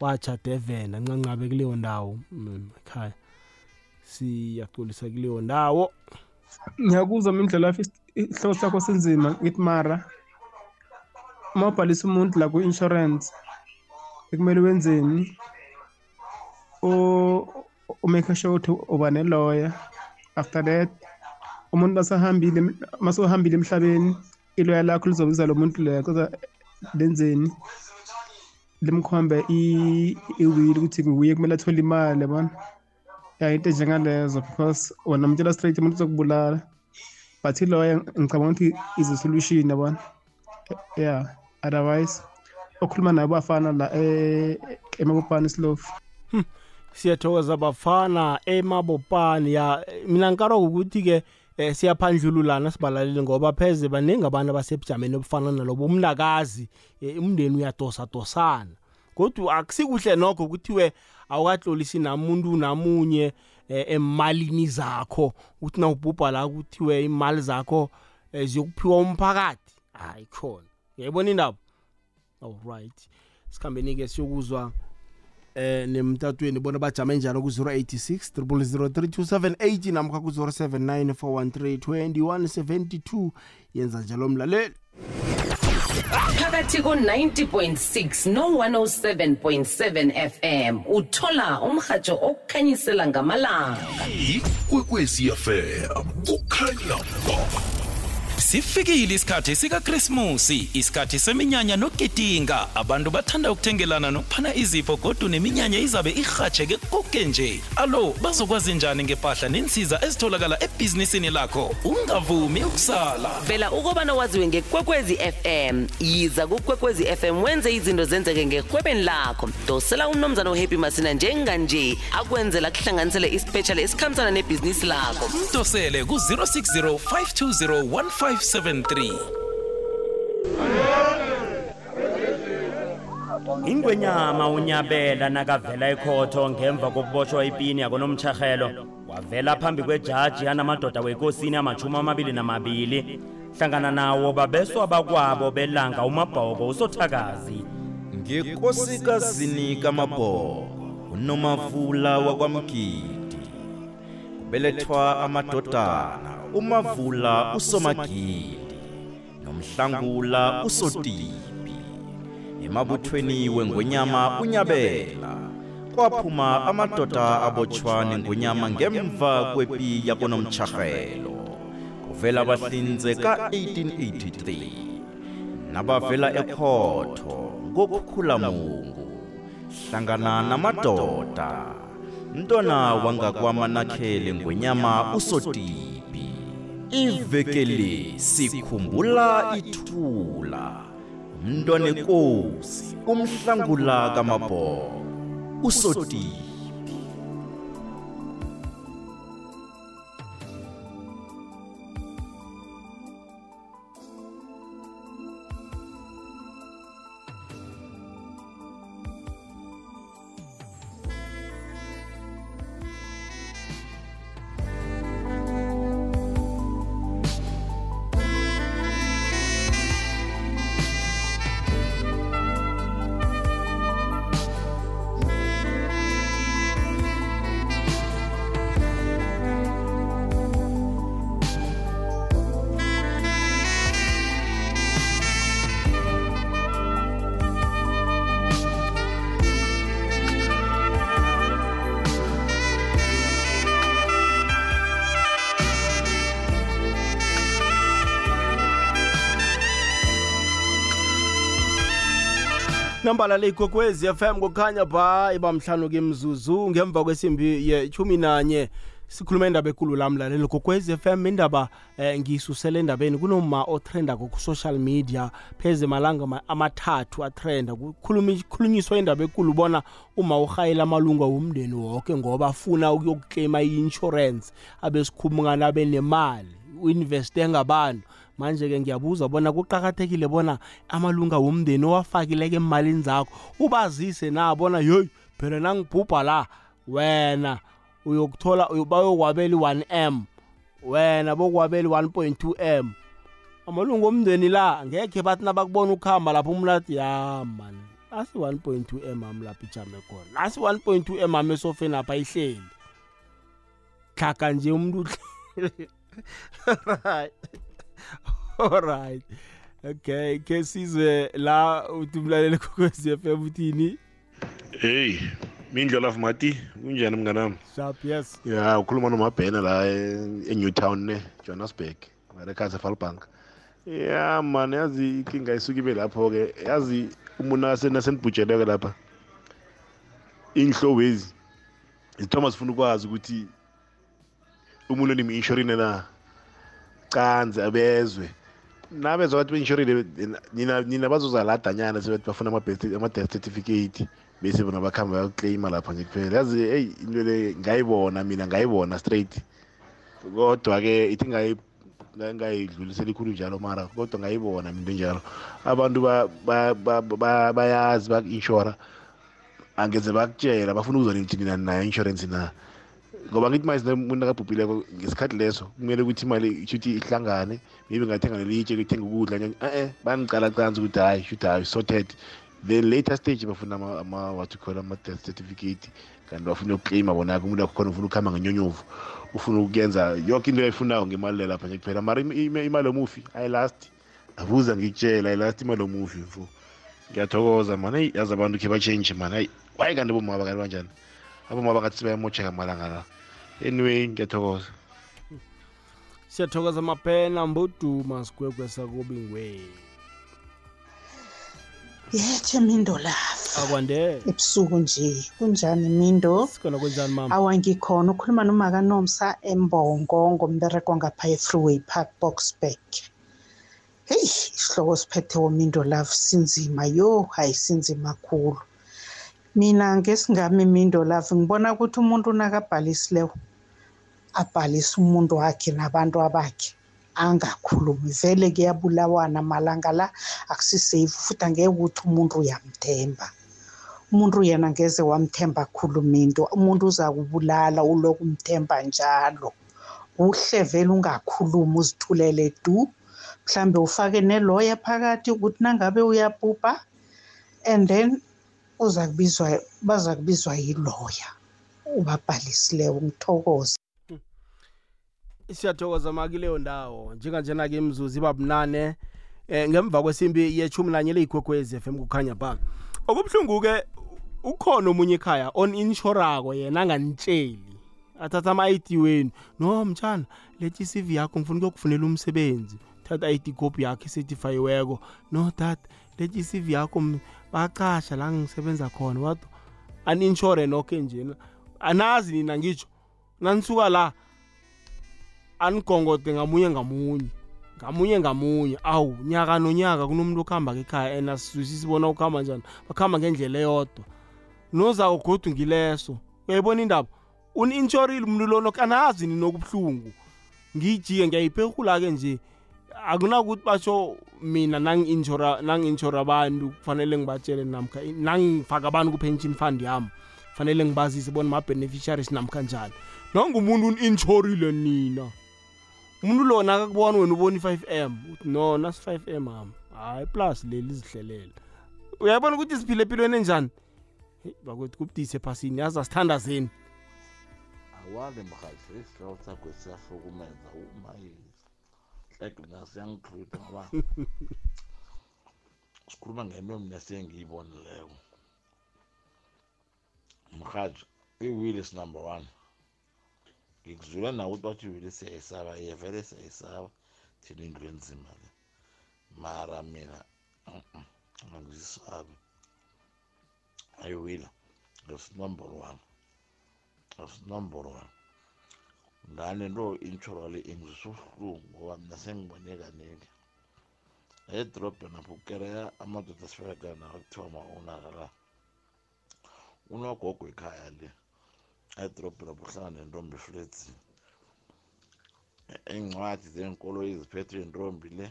wachata evenda ncancabe kuleyo ndawo mm, ekhaya. Siyaxolisa kuleyo ndawo. Ngiyakuzwa mindlela yafi isihloko sakho sinzima ngithi mara uma ubhalisa umuntu la ku-insurance ekumele wenzeni? U- umake sure ukuthi uba ne-lawyer after that umuntu masahambile masuhambile emhlabeni iloya lakho lizobiza lo muntu leyo koza lenzeni? Limkhombe i- iwili ukuthi nguye kumele athole imali yabona? Ya into njengalezo because wona mtshela straight umuntu uzokubulala. But iloya ngicabanga ukuthi is a solution yabona? Yeah otherwise okhuluma nabo bafana la eh, emabopane slofu siyathokoza bafana emabopani ya mina ngikarwa ukuthi-ke um siyaphandlululana sibalaleli ngoba pheze baningi abantu abasebujameni obufana nalobo umnakazi eh, umndeni uyadosadosana kodwa akusikuhle nokho kuthiwe awukatlolisi namuntu namunye eh, emalini zakho. Ukuthi na ubhubha la kuthiwe imali zakho eh, ziyokuphiwa umphakathi. Hayi khona. Uyayibona indaba? Alright sikhambeni-ke siyokuzwa eh nemtatweni bona bajame njani ku-086 0003278 namkha ku-079 413 yenza njalo mlaleli. Phakathi ko-90.6 no-107.7 fm uthola umrhatsho okukhanyisela ngamalanga. Ikwekwezi fm kukhanya ba sifikile isikhathi sikakrismusi isikhathi seminyanya nokugidinga abantu bathanda ukuthengelana nokuphana izipho kodwa neminyanya izabe irhatsheke koke nje. Alo bazokwazi njani ngempahla nensiza ezitholakala ebhizinisini lakho? Ungavumi ukusala. Vela ukobana waziwe ngekwekwezi fm yiza kukwekwezi fm wenze izinto zenzeke ngekwebeni lakho. Dosela umnomzana uhappy masina njenganje akwenzela kuhlanganisele ispecial esikhambisana nebhizinisi lakho. Mdosele ku-060 520 1573 ingwenyama unyabela nakavela ekhotho ngemva kokubotshwa ipini yakonomtshahelo wavela phambi kwejaji yanamadoda wekosini amachumi amabili namabili. Hlangana nawo babeswa bakwabo belanga umabhoko usothakazi. Ngekosikazi kamabhoko unomavula wakwamgidi. Kubelethwa amadodana. Umavula usomagidi nomhlangula usotipi. Emabuthweni wengonyama unyabela kwaphuma amadoda abotshwane ngonyama ngemva kwepi yakonomtshahelo kuvela abahlinze ka-1883 nabavela ekhotho ngokukhukhulamungu hlangana namadoda. Mntwana wangakwamanakhele ngwenyama usotipi. Ivekele sikhumbula ithula. Umntwana enkosi umhlangula kamabhoko. Usotipi nambala le ikwekwezi fm kukhanya ba iba mhlanu ke mzuzu ngemva kwesimbi yechumi nanye. Sikhuluma indaba ekulu lamlaleli kokwezi fm indaba eh, ngiyisusele endabeni kunoma otrendako ku-social media pheze malanga ma- amathathu atrenda Kukhulumi- khulunyiswa indaba ekulu bona uma urhayela amalunga womndeni woke ngoba afuna ukuyokuklema i-insurance abesikhumukana abe nemali uinveste ngabantu. Manje-ke ngiyabuza bona kuqakathekile bona amalunga womndeni owafakileke emalini zakho ubazise na bona yoyi phela nangibhubha la wena uyokuthola uyo- bayokwabela i-1 m wena bokwabela i-1.2 m. Amalunga omndeni la ngekhe bathi nabakubona ukuhamba lapho umlati ya man nasi 1.2 m am lapho ijame khona nasi 1.2 m am esofeni apha ihleli. Hlaka nje umuntu uhle- right. alright okay ke sizwe la uthi umlaleli kokwezi FM uthini? Hey mindlolafu mati kunjani mnganami? Sharp yes. Ya ukhuluma nomabhena la e- enewtown ne johannesburg ngarekhasa falbank ya mani yazi inkinga isuke ibe lapho-ke. Yazi umuntu nasenibhujeleke lapha iy'nhlowezi zithoma zifuna ukwazi ukuthi umuntu onimi-inshorine na? Canze bezwe nabezwa bathi be-inshorine nina nina bazozaladanyana sebathi bafuna ama-death certificate bese bona bakhamba bayoclaima lapha nje kuphela. Yazi eyi into le ngayibona mina ngayibona straight. Kodwa-ke ithi ngayi ngayidlulisela ikhulu njalo mara kodwa ngayibona minto njalo abantu ba- ba- ba- ba- bayazi baku-inshora angeze bakutshela bafuna nithi nina nayo insurance na ngoba ngithi manje umuntu akabhubhileko ngesikhathi leso kumele ukuthi imali shuthi ihlangane maybe ngathenga nelitshe lithenga ukudla e-e bangicala canzi ukuthi hayi shuthi hayi sorted then later stage bafuna what call ama-death certificate kanti bafuna ukuclaima bona-ke umuntu akhona ufuna ukuhamba ngenyonyovu ufuna ukuyenza yonke into ayifunayo ngemali le lapha nje kuphela. Mara im- im- imali yomufi ayilasti abuza ngikutshela ayilasti imali omufi mfo. Ngiyathokoza mani eyi yazi abantu khe batshentshe mani hayi waye kanti bomama kanti banjani? Abomaba ngathi sebayamotsheka malanga la anyway ngiyathokoza. Siyathokoza mabhena mbuduma sigwegwe sakobingwe. Yetshe mindo lafa. Akwande? Ebusuku nje kunjani mindo? Sikhona kunjani mama? Awa ngikhona ukhuluma nomaka nomsa embongo ngombereko ngapha e-freeway park boxback heyi isihloko siphethe womindo love sinzima yo hayi sinzima khulu. Mina ngesingami mindo love ngibona ukuthi umuntu nakabhalisileyo abhalise umuntu wakhe nabantu abakhe angakhulumi. Vele kuyabulawana malanga la akusisafe futhi angeke ukuthi umuntu uyamthemba. Umuntu yena ngeze wamthemba khuluminto umuntu uza kubulala uloku umthemba njalo. Kuhle vele ungakhulumi uzithulele du. Mhlambe ufake neloya phakathi ukuthi nangabe uyabhubha and then uza kubizwa baza kubizwa yiloya ubabhalisileyo ngithokoze siyathokoza makileyo ndawo. Njenganjena-ke imzuzu iba bunane eh ngemva kwesimbi yechumi nanye leyigwegwezi FM kukhanya ba. Okubuhlungu-ke ukhona omunye ekhaya on inshorako yena anganitsheli athatha ama-id wenu. No mtshana lethi i-cv yakho ngifuna ukuyokufunela umsebenzi. Thatha i-id copy yakho ecertifayiweko no dad lethi i-cv yakho m- bacasha la ngisebenza khona wado ani-inshore nokho njena anazi nina ngitsho nanisuka la anigongode ngamunye ngamunye ngamunye ngamunye. Awu nyaka nonyaka kunomuntu okuhamba ekhaya and asizwisi sibona ukuhamba njani bakuhamba ngendlela eyodwa. Nozawo godu ngileso. Uyayibona indaba? Uni-intshorile umuntu lono kanazi ninokubuhlungu ngiyijike ngiyayiphehula-ke nje. Akunakuthi basho mina nangi-inshora nangi-inshora abantu kufanele ngibatshele namkha nangifaka abantu ku-pension fund yami fanele ngibazise bona ma-beneficiaries namkha njani. Nangumuntu uni-inshorile nina. Umuntu lona akakubona wena ubona i-five m uthi no nasi-five m hama hayi plus leli zihlelela uyayibona ukuthi siphile empilweni enjani? Hey, bakwethu kubudise ephasini yazi asithanda zeni awale mhathi isihloko sakho siyahlukumeza umaye like mina siyangihlutha ngoba sikhuluma ngento mina sengiyibonileyo mhathi i-willis number one ngikuzwile nawe ukuthi bathi iwili siyayisaba iye vele siyayisaba thina into enzima le mara mina mm-mm, angizisabi ayiwila that's number one that's number one ngane nto insurale ingizisa ubuhlungu ngoba mina sengibone kaningi edrobheni apho kukereya amadoda asifekana akuthiwa ma-onakala unogogo ekhaya le edrobheni apho uhlala nentombi efletsini iincwadi zenkolo eziphethwe yintombi le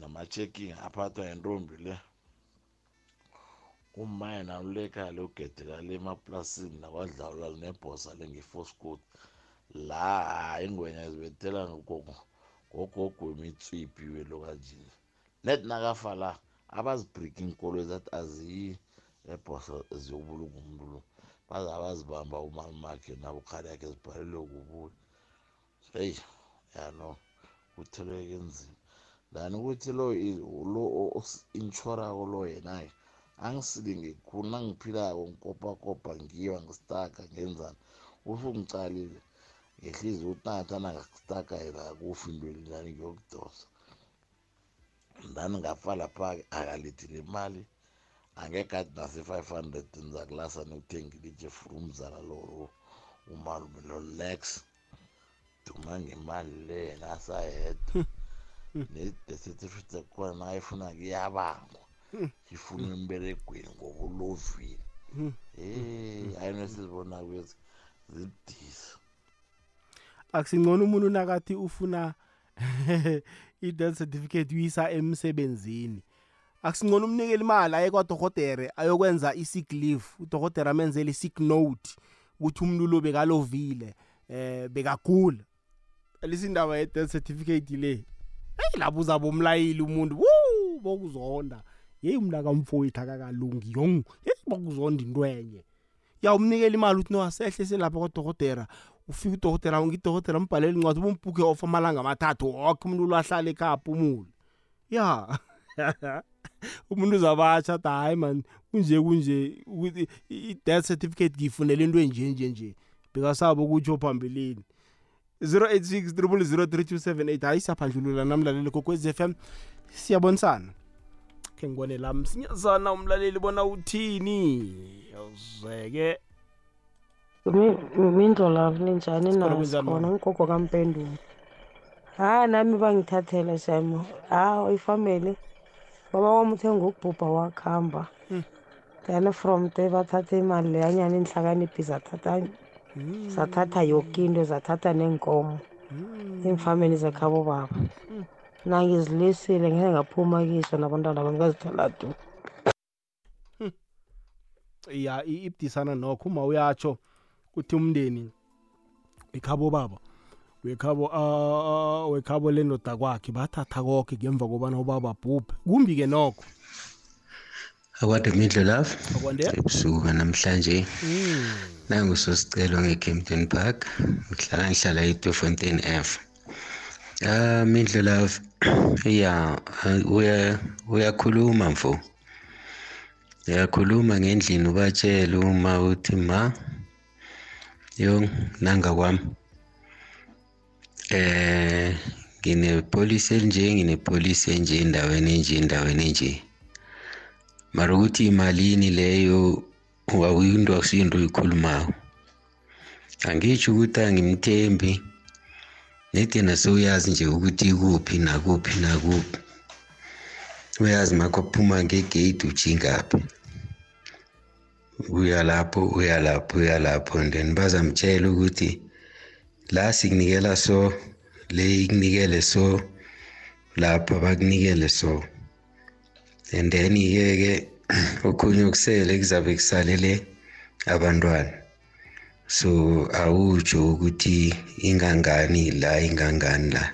nama-checking aphathwa yintombi le. Umaye nalulekaya le ugedeka le emaplasini nakwadlawula nebhosa le nge-foscot la hayi ingwenya zibethela ngogogo wemitswipi welo kanjini net nakafa la abazibhriki inkolo ezathi aziyi ebhosa ziyobulunga umuntu lo. Baza bazibamba umali makhe nabo khali yakhe zibhalelwe kubuya heyi yano kutheleke nzima. Lani ukuthi lo i- lo inshorako lo yenaye angisilinge khulu nangiphilako ngikopakopa ngiwa ngistaka ngenzani? Usungicalile ngehliziyo ukuthi nangathana ngastaka yena akufi intweni nani ngiyokudosa. Ndani ngafa lapha-ke akalethile imali angekade nase-five hundred nizakulasa niwuthengile ijeff umzala lo umalume lo-lex duma ngemali le yena asayedwa ne-the certificate yakhona nayifuna kuyabangwa ifunwa emberegweni ngobulovile hey ayino sizibona kwezi zidisa akusingcono umuntu nakathi ufuna i-death certificate uyisa emsebenzini. Akusingcono umnikela imali aye kwadohotere ayokwenza i-sick leave. Udohotere amenzele i-sick note ukuthi umuntu lo bekalovile eh bekagula. Lisindaba ye-death certificate le. Eyi lapho uzabe umlayeli umuntu wu bokuzonda. Yeyi umnakamfowethu akakalungi yong. Yeyi bokuzonda into enye. Ya umnikela imali ukuthi no asehle selapha kwadohotera ufika udokotela ngidokotela ambhalele incwadi ubumbhuke off amalanga amathathu woke umuntu lwahlala ekhapha umule ya. Umuntu uzabatsha ati hayi man kunje kunje ukuthi i-death certificate ngiyifunele into enje nje nje bekasabo kutsho phambilini. 086 03278 hayi siyaphandlulula namlaleli kokwez f m. Siyabonisana. Khe ngibone la msinyazana umlaleli bona uthini? Yawuzeke mindlolavu ninjani Sikhona naso kunjani, khona mama? ngugogo kampendulo. Hayi nami bangithathela shamo hawu ifamily baba wami uthe ukubhubha wakuhamba then from there bathatha imali leyanyana inhlakaniphi zathatha zathatha yoke into zathatha neenkomo. Iimfameni zekhabo baba nangizilisile ngeke ngaphuma kiso nabantwana bami ngazithola du ya i- ibudisana nokho uma uyatsho uthi umndeni wekhabo baba wekhabo ah, wekhabo lendoda kwakhe bathatha konke ngemva kobana ubaba bhubhe kumbi-ke nokho. Akwade mindlo love Akwande. ebusuku namhlanje. Nangusosicelo nge-campton park ngihlala ngihlala eTofontein f. ah mindlo love ya uya uyakhuluma mfo. Uyakhuluma ngendlini ubatshele uma uthi ma yo nanga kwami. Eh nginepolisi elinje nginepolisi enje endaweni enje endaweni enje. Mara ukuthi imalini leyo awuyinto akusiyinto oyikhulumayo angitsho ukuthi angimthembi. Nedena sewuyazi nje ukuthi ikuphi nakuphi nakuphi. Uyazi makho phuma ngegate ujingaphi uya lapho uya lapho uya lapho and then bazamtshela ukuthi la sikunikela so le ikunikele so lapha bakunikele so. And then ke okhunye okusele kuzabe kusalele abantwana. So awutsho ukuthi ingangani la ingangani la.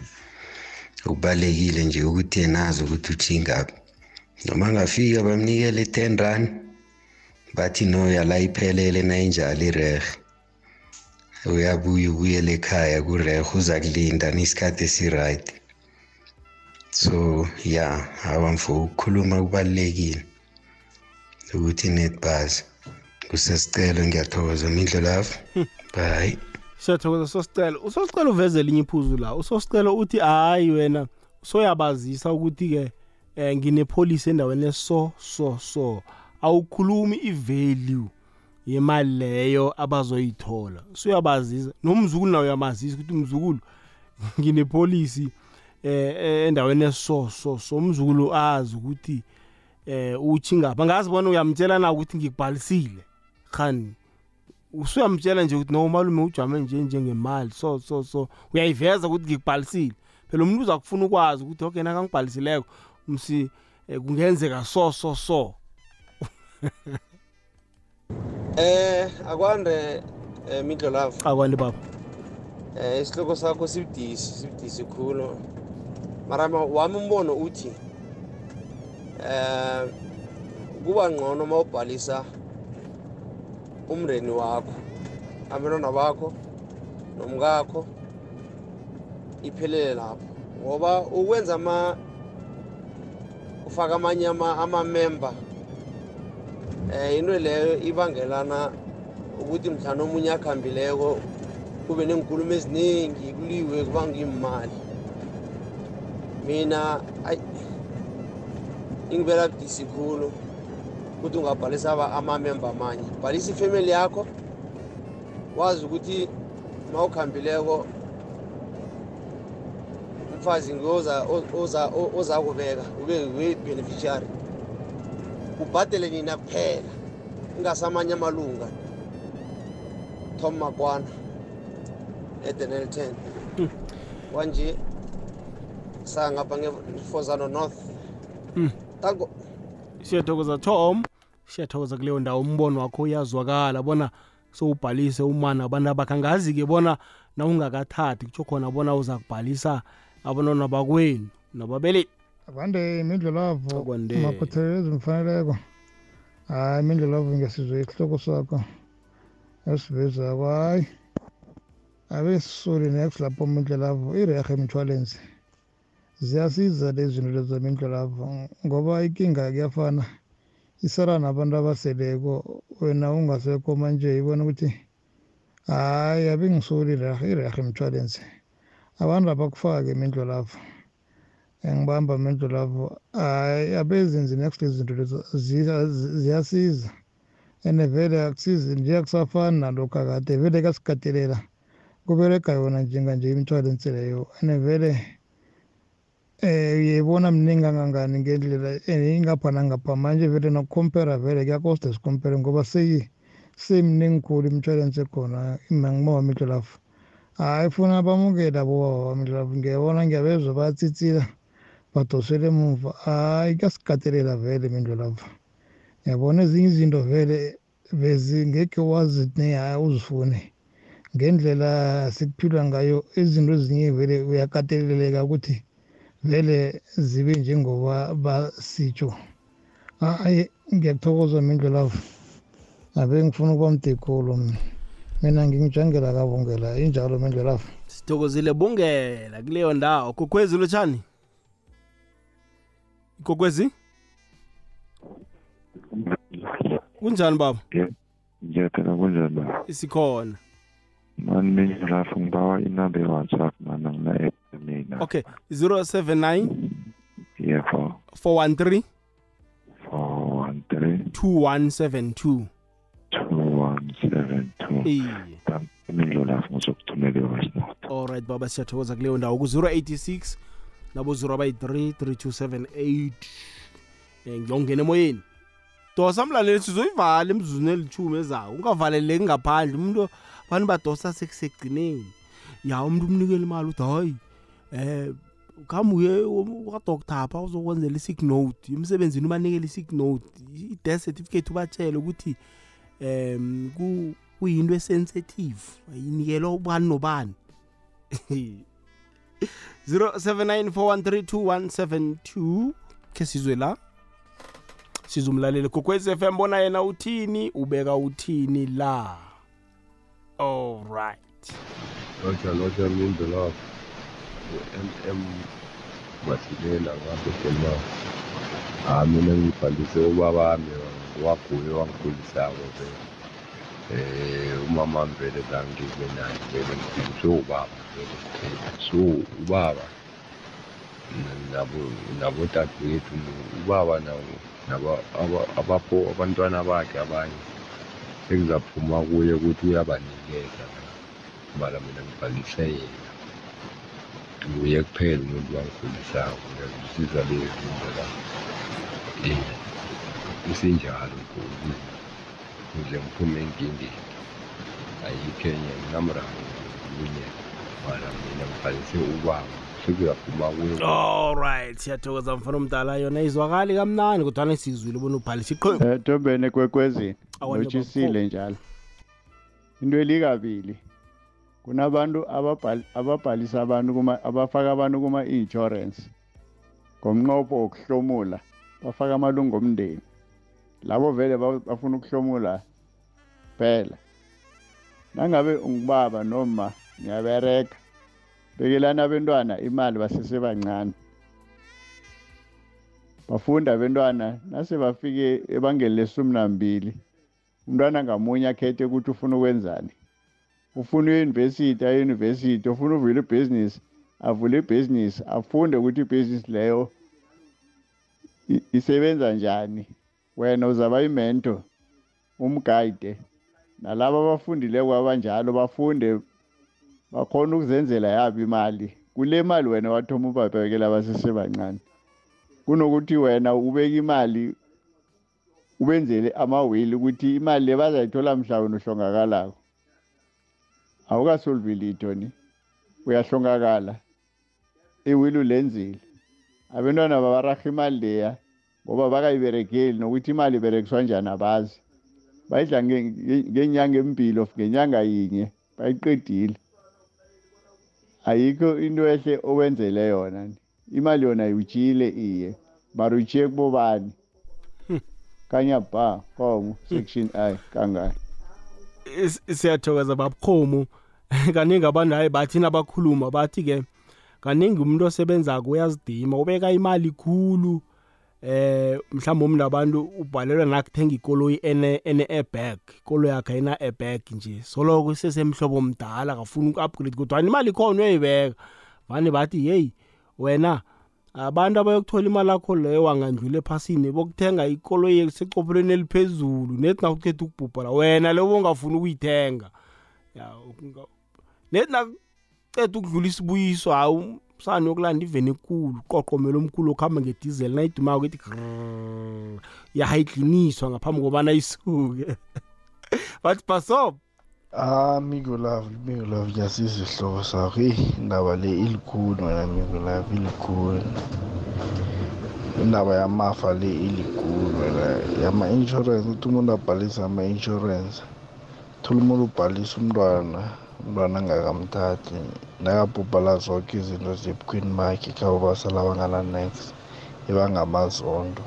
Okubalekile nje ukuthi enazi ukuthi uthingaphi noma ngafika bamnikele i-ten rand bathi no yala iphelele nayinjalo irehe uyabuya ubuyele ekhaya kurehe uza kulinda nesikhathi esiright. So ya awamfo ukukhuluma kubalulekile ukuthi netbus kusesicelo ngiyathokoza. Mindlo love bye siyathokoza sosicelo usosicelo uveze elinye iphuzu la. Usosicelo uthi hayi wena soyabazisa ukuthi-ke um nginepolisi endaweni eso so so. Awukhulumi i-value yemali leyo abazoyithola. Suyabazisa nomzukulu nawe uyamazisa ukuthi umzukulu nginepolisi eh endaweni eso so so. Umzukulu azi ukuthi eh uthi ngapha. Ngazi bona uyamtshela na ukuthi ngikubhalisile? Khani usuyamtshela nje ukuthi no malume ujame nje njengemali so so so. Uyayiveza ukuthi ngikubhalisile. Phela umuntu uza kufuna ukwazi ukuthi okay nakangibhalisileko msi eh, kungenzeka so so so. Eh akwande eh Midlo Love. akwandi baba. Eh isihloko sakho sibudisi sibudisi khulu. Mara ma- wami umbono uthi eh kuba ngcono mawubhalisa umndeni wakho abantwana bakho nomkakho iphelele lapho. Ngoba ukwenza ama ufaka amanye ama- ama-member um into leyo ibangelana ukuthi mhlawumbe omunye akhambileko kube neenkulumo eziningi kuliwe kubanga imali mina ayi ingibeka budisi khulu. Ukuthi ungabhalisa aba- amamemba amanye. Bhalisa ifemeli yakho wazi ukuthi ma ukhambileko umfazi ngoza oza oza kubeka ube we-beneficiary ubhadele nina kuphela ingasamanye amalunga. Tom makwana edenel 10 kwanje sangapha ngefozano north. Mm. tango siyathokoza tom. Siyathokoza kuleyo ndawo umbono wakho uyazwakala bona sowubhalise umana abantu abakhangazi-ke bona na ungakathathi kutsho khona bona uza kubhalisa abantwana bakwenu nababelethi abande imindlulavo Akwande. maphuthelelo ezimfaneleko hayi imindlelavo ngesizwe isihloko sakho. Esivezako hayi abe sisoli nex lapho imindlelavo irehe imithwalensi ziyasiza lezi zinto lezi zemindlelavo ngoba ikinga kuyafana isala nabantu abaseleko wena ungasekho manje ibona ukuthi hayi abe ngisoli irehe irehe imithwalensi abantu abakufake imindlelavo engibamba amehlo lapho hayi abezenzi next izinto lezo ziya- ziyasiza. And vele akusizi nje akusafani nalokhu akade vele kasigatelela kubereka yona njenganje imithwalense leyo. And vele eh uyayibona mningi kangangani ngendlela eh, ingapha nangapha manje vele nokukompera vele kuyakosta sikompere ngoba seyi semningi khulu imithwalense khona mangimowa amehlo lapho hayi funa bamukela boba amehlo lapho ngiyabona ngiyabezwa bayatsitsila badosele emuva. Hayi kuyasigatelela vele mindlo lapha yabona ezinye izinto vele bezingekhe wazi nehayi uzifune. Ngendlela sikuphilwa ngayo izinto ezinye vele uyakateleleka ukuthi vele zibe njengoba basitsho hayi ngiyakuthokoza mindlo lapho abe ngifuna ukuba mdekolo mina mina ngingijangela kabongela injalo mindlo lapho sithokozile bungela kuleyo ndawo. Kokwezi lotshani? Kokwezi? Kunjani baba? Ngiyaphela kunjani ba isikhona. Mani minjalafu ngibawa inamba ye-whatsapp mana ngina-app mina. Okay 079 yefo 413 four. one three 2172 two one seven two. iye imindlolafu ngizokuthumela iwasnot alright baba siyathokoza kuleyo ndawo. Ku-086 nabo 083 3278 um ngiyongena emoyeni. Dosa mlaleli sizoyivala emzuzweni elithumi ezayo. Ungavaleleki ngaphandle. Umuntu abantu badosa sekusegcineni ya umuntu umnikela imali uthi hayi um khamuye kwadoktar pha uzokwenzela i-sick note emsebenzini ubanikela i-sick note i-death certificate ubatshele ukuthi um ku- kuyinto esensitive ayinikelwa ubani nobani. 0794132172 khe sizwe la? Sizumlaleli kokwez FM bona yena uthini? Ubeka uthini la? Alright lotsha lotsha mindo lapho u-mm masilela ngabedelmao ha mina ngibhalise ubabami waguye wangikhulisako vele um umama vele zangibe naye vele ngikhuliswe ubaba vele kuphela so ubaba nabodadewethu ubaba nabo- abantwana bakhe abanye sekuzaphuma kuye ukuthi uyabanikeza mara mina ngibhalise yena. Nguye kuphela umuntu wangikhulisako ngiyazisiza leyo zinto la um isinjalo godu ukuze ngiphume enkingeni ayikho enye nginamraro kunye mara mina ngibhalise ubaba sekuyaphuma kuye alright siyathokoza mfana omdala. Yona izwakali kamnandi kodwana sizwile bona ubhalisa iqhembu Eh Tombene kwekwezini Awani lotshisile njalo. Into elikabili kunabantu ababhal- ababhalisa abantu abafaka abantu kuma insurance ngomnqopho wokuhlomula bafaka amalungu omndeni. Labo vele ba- bafuna ukuhlomula phela. Nangabe ungubaba noma niyabereka bekelana abentwana imali basesebancane bafunda abentwana nase bafike ebangeni lesumi nambili umntwana ngamunye akhethe ukuthi ufuna ukwenzani. Ufuna uyunivesithi ayunivesithi ufuna uvule ibhizinisi avule ibhizinisi afunde ukuthi ibhizinisi leyo isebenza njani. Wena uzaba imento umgayide. Nalabo abafundileko abanjalo bafunde bakhona ukuzenzela yabo imali. Kule mali wena wathoma ubabekela basesebancane kunokuthi wena ubeka imali ubenzele amawili ukuthi imali le bazayithola mhla wena uhlongakalako. Awukasolvi litho ni. Uyahlongakala. Iwili ulenzile abantwana babaraha imali leya ngoba bakayiberegeli nokuthi imali iberekiswa njani abazi. Bayidla nge- nge- ngenyanga embili ngenyanga yinye bayiqedile. Ayikho into ehle owenzele yona imali yona iwutshiyile iye mara utshiye kubobani? Kanya ba kongo section i kangani siyathokoza babukhomu. Kaningi abantu hayi bathi nabakhuluma bathi-ke kaningi umuntu osebenzako uyazidima ubeka imali khulu eh mhlawumbe omunye abantu ubhalelwa nakuthenga ikoloyi ene ene airbag ikoloyi yakhe ayina airbag nje. Soloko isesemhlobo mdala akafuni uku-upgrade kodwa imali ikhona uyayibeka. Vane bathi heyi wena abantu abayokuthola imali yakho leyo wangandlula ephasini bokuthenga ikoloyi esecophelweni eliphezulu. Nethi nakukhetha ukubhubhala wena leyo ungafuni ukuyithenga. Ya unga- nethi nakuceda ukudlula isibuyiso hawu msane yokulanda iveni ekulu qoqomelo omkhulu okuhamba ngedizeli nayidumako ithi grrrr, yahayidliniswa ngaphambi kobana isuke. Bathi basob Ah, Migo Love, Migo Love, ngiyasizwa isihloko sakho. Eyi, indaba le ilikhulu wena Migo Love, ilikhulu. Indaba yamafa le ilikhulu wena. Yama-insurance, ukuthi umuntu abhalise ama-insurance. Thola umuntu ubhalisa umntwana, umntwana angakamthathi. Nakabhubhala zonke izinto zebukhweni bakhe, khabo basala bangana-next. Ebangamazondo.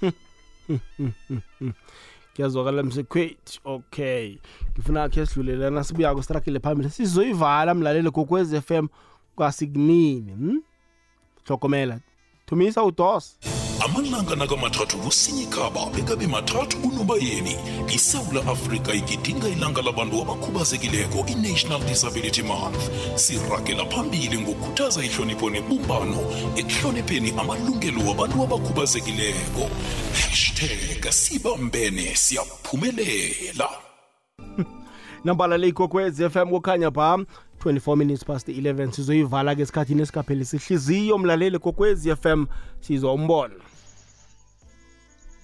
ngiyazwakala msekwethi okay ngifuna khe sidlulelana sibuyako sirakile phambili. Sizoyivala mlaleli gokwez f m. Kwasikunini hm? hlokomela thumisa udos amalanga nakamathathu kusinyikhaba bekabe mathathu kunobayeni isewula afrika igidinga ilanga labantu abakhubazekileko i-national disability month. Siragela phambili ngokukhuthaza ihlonipho nebumbano ekuhlonipheni amalungelo wabantu abakhubazekileko. Hashtag sibambene siyaphumelela. Nambalale ikokwez f m kukhanya pha. 24 minutes past 11 sizoyivala ke esikhathini esikaphelisa ihliziyo mlaleli kokwez f m sizwa umbono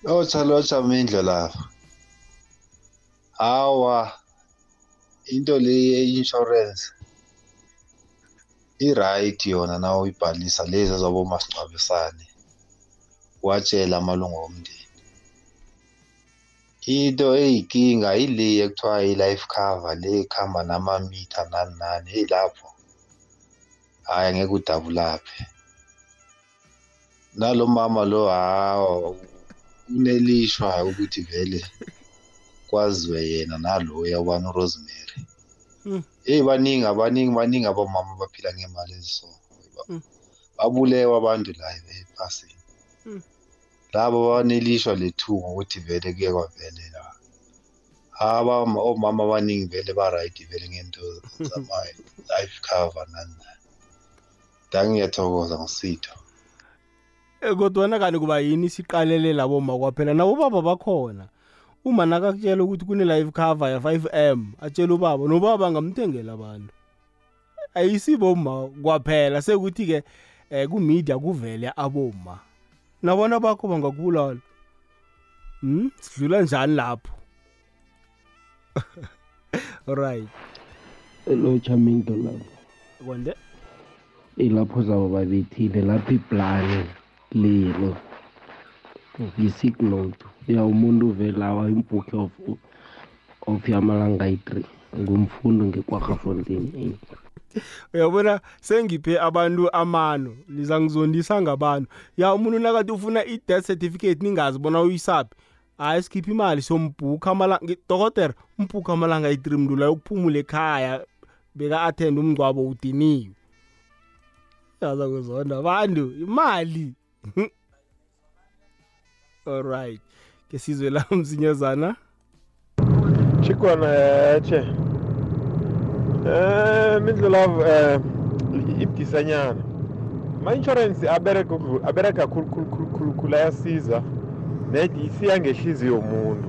lotsha lotsha mindlo lapha. Hawa into le ye-insurance i-right yona na uyibhalisa lezi zabomasingcwabisane watshela amalungu omndeni. Into eyinkinga ile ekuthiwa i-life cover le ekuhamba namamitha nani nani heyi lapho hhayi angeke udabulaphe. Nalo mama lo hawa unelishwa ukuthi vele kwaziwe yena naloya ubani urosemary eyi baningi abaningi baningi abomama abaphila ngemali eziso. Babulewa abantu la ephasini. Labo banelishwa lethuba ukuthi vele kuye kwavelela aba omama abaningi vele ba-right vele ngento zama-life cover nani. Nani dangiyathokoza ngisitho. Eh, kodwana kanti kuba yini siqalele labo ma kwaphela nabo baba bakhona. Uma nakakutshela ukuthi kune-life cover ya-5 m atshela ubaba nobaba angamthengela abantu. Ayisiboma kwaphela sekuthi-ke um kumedia kuvele aboma. Nabona bakho bangakubulala. Hmm? sidlula njani lapho? Right. Elotsha minto lapho konde? Ilapho zabo babethile lapho iplani lelo yi-sick note ya umuntu uvelawa imbook of of yamalanga ayi-three ngumfundo ngekwarhafontein uyabona? Sengiphe abantu amano. Liza ngizondisa ngabantu ya umuntu nakathi ufuna i-death certificate ningazi bona uyisaphi. Hayi sikhiphe imali sombhukha amalanga dokotera umbhukha amalanga ayi-three mntu la yokuphumula ekhaya beka-athende umngcwabo udiniwe. Yaza kuzonda abantu imali. alright ke sizwe la msinyazana. Chikwana yatshe um mindlulavu um ibudisanyana ama-insurance abereka ukudlu- abereka khulu khulu khulu khulu khulu ayasiza net isiya ngehliziyo yomuntu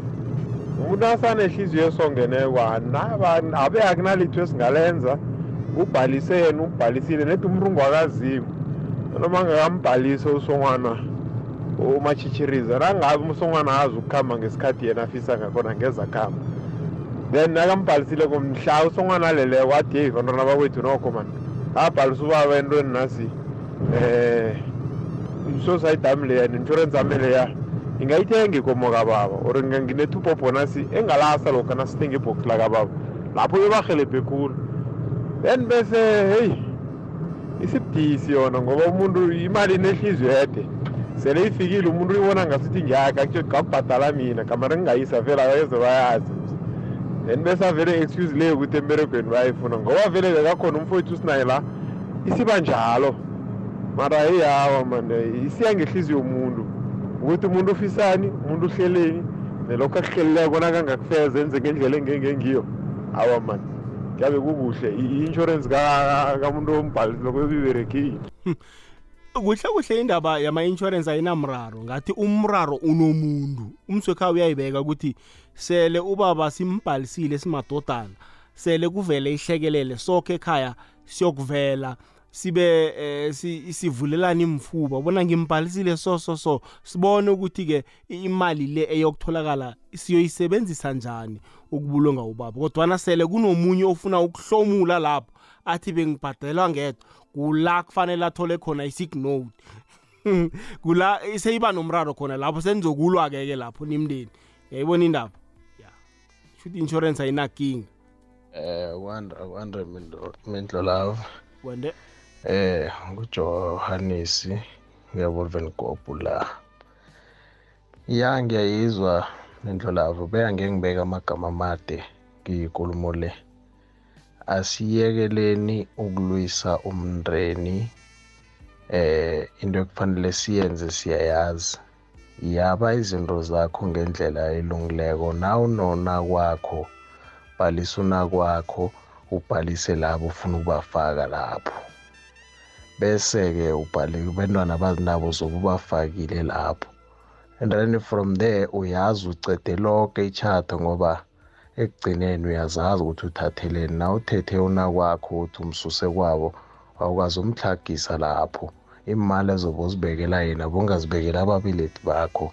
umuntu asanehliziyo esongeneko anaba- abe akunalitho esingalenza ubhalise yena ubhalisile net umrungu akaziko noma angakambhalisi usongwana umatshitshiriza nangabe usongwana azi ukukhamba ngesikhathi yena afisa ngakhona ngeza khamba then nakambhalisile komhla usongwana aleleko athi yeyi bantwana bakwethu nokho mani. Abhalisa ubaba entweni nasi eh i-society ami leya ne-insurance ami leya ingayithenga ikomo kababa or nginethupopho nasi engalasa lokha nasithenga ibhox lakababa. Lapho bebarhelebhe khulu. Then bese heyi isibudisi yona ngoba umuntu imali inehliziyo ede sele ifikile umuntu uyibona ngasithi ngiyaka kakubhadala mina kamara ngingayisa vele akayeze bayazi. Then bese avele excuse leyo ukuthi emberegweni bayayifuna ngoba vele bekakhona umfowethu sinaye la isiba njalo. Mara heyi hawa man isiya ngehliziyo yomuntu. Ukuthi umuntu ufisani umuntu uhleleni nelokho akuhlelileko nakangakufeza enze ngendlela engengengiyo. Awa man kuyabe kukuhle i-insurance ka- kamuntu ombhalisile kwebiberekile kuhle kuhle indaba yama-insurance ayinamraro ngathi umraro unomuntu. Umswekha uyayibeka ukuthi sele ubaba simbhalisile simadodana sele kuvele ihlekelele sokho ekhaya siyokuvela. Sibe eh, si- sivulelana imfuba. Bona ngimbhalisile so so so sibone ukuthi-ke imali le eyokutholakala siyoyisebenzisa njani ukubulunga ubaba. Kodwana sele kunomunye ofuna ukuhlomula lapho athi bengibhadelwa ngedwa kula kufanele athole khona i-sick note. Kula seyiba nomraro khona lapho senizokulwa-ke ke lapho nimndeni. Yayibona indaba? Ya. Shuthi insurance ayinakinga. Eh kwanda kwanda mindlo lawo wende. Eh nguJohannes ngiyabulvenkopu la. Ya ngiyayizwa mindlo lavo beya ngengibeka amagama amade ngiyikulumo le. Asiyekeleni ukulwisa umndeni eh into ekufanele siyenze siyayazi. Yaba izinto zakho ngendlela elungileko nawunona kwakho bhalisa una kwakho ubhalise labo ufuna ukubafaka lapho. Bese-ke ubhale bentwana bazinabo zobe ubafakile lapho. And then from there uyazi ucede lonke ichato ngoba ekugcineni uyazazi ukuthi uthatheleni. Na uthethe unakwakho uthi umsuse kwabo awukwazi umhlagisa lapho. Imali ezobe uzibekela yena bongazibekela ababelethi bakho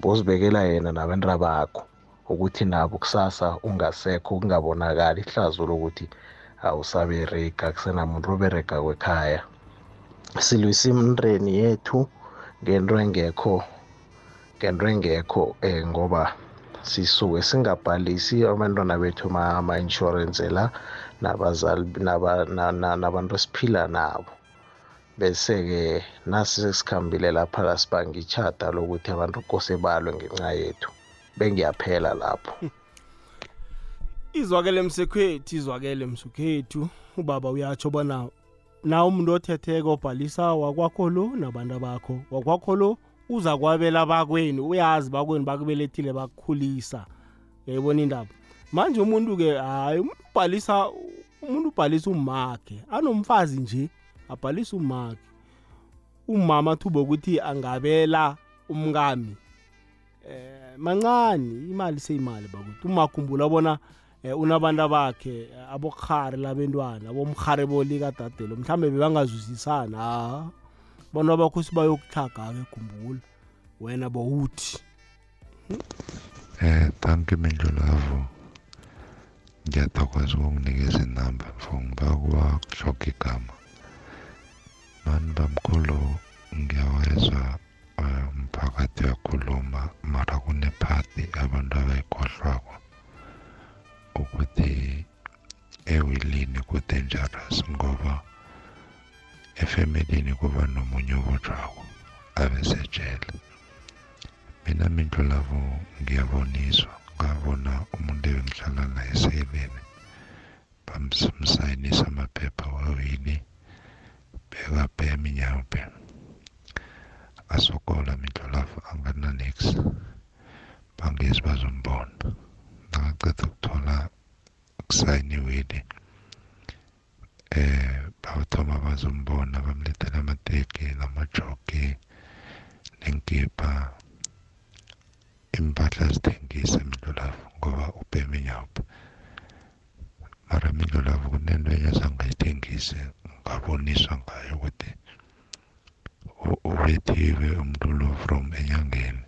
bozibekela yena nabenta bakho ukuthi nabo kusasa ungasekho kungabonakali ihlazo lokuthi awusaberega kusenamuntu oberega kwekhaya. Silwisa imndeni yethu ngento engekho ngento engekho um ngoba sisuke singabhalisi abantwana bethu ama-insurance la nabazali naba- na- na- nabantu esiphila nabo. Bese-ke nasi sesikhambile lapha la sibanga ichata lokuthi abantu kose balwe ngenxa yethu bengiyaphela lapho. Izwakele msekwethu izwakele msukhethu ubaba uyatsho bona na umuntu othetheko obhalisa wakwakho lo nabantu bakho wakwakho lo uza kwabela bakwenu uyazi bakwenu bakubelethile bakukhulisa. Yayibona indaba? Manje umuntu-ke hayi umuntu ubhalisa umuntu ubhalisa umakhe. Anomfazi nje abhalisa umakhe. Umama thuba ukuthi angabela umkami. Eh mancane imali seyimali bakuthi umakhumbula bona unabantu bakhe eh, abokhari labentwana bomkhare bolikadadelo mhlambe bebangazwisisana ha bona bakho sibayokuhlaga-ke khumbula wena bowuthi Eh, danke Mindlulavu. Ngiyathokoza ukunginikeza inamba for ngiba kuwakushoga igama. Mani bamkhulu ngiyawezwa eh, umphakathi uyakhuluma mara kunephathi abantu abayikhohlwako ukuthi ewilini ku-dangerous ngoba efemelini kuba nomunye obotshwako abesejele mina mindlulavu ngiyaboniswa ngabona umuntu ebengihlala naye eseileni bamsayinisa amaphepha wewili bekabhema inyawupe asokola mindlolavu angananix bangezi bazombona. Nakaceda ukuthola kusayiniwile eh bathoma bazombona bamlethela amateki namajoki nenkipa impahla zithengisa mindlolavu ngoba ubheme nyawupa mara mindlolavu kunento enye azangayithengise ngaboniswa ngayo ukuthi ulethiwe umuntu lo from enyangeni.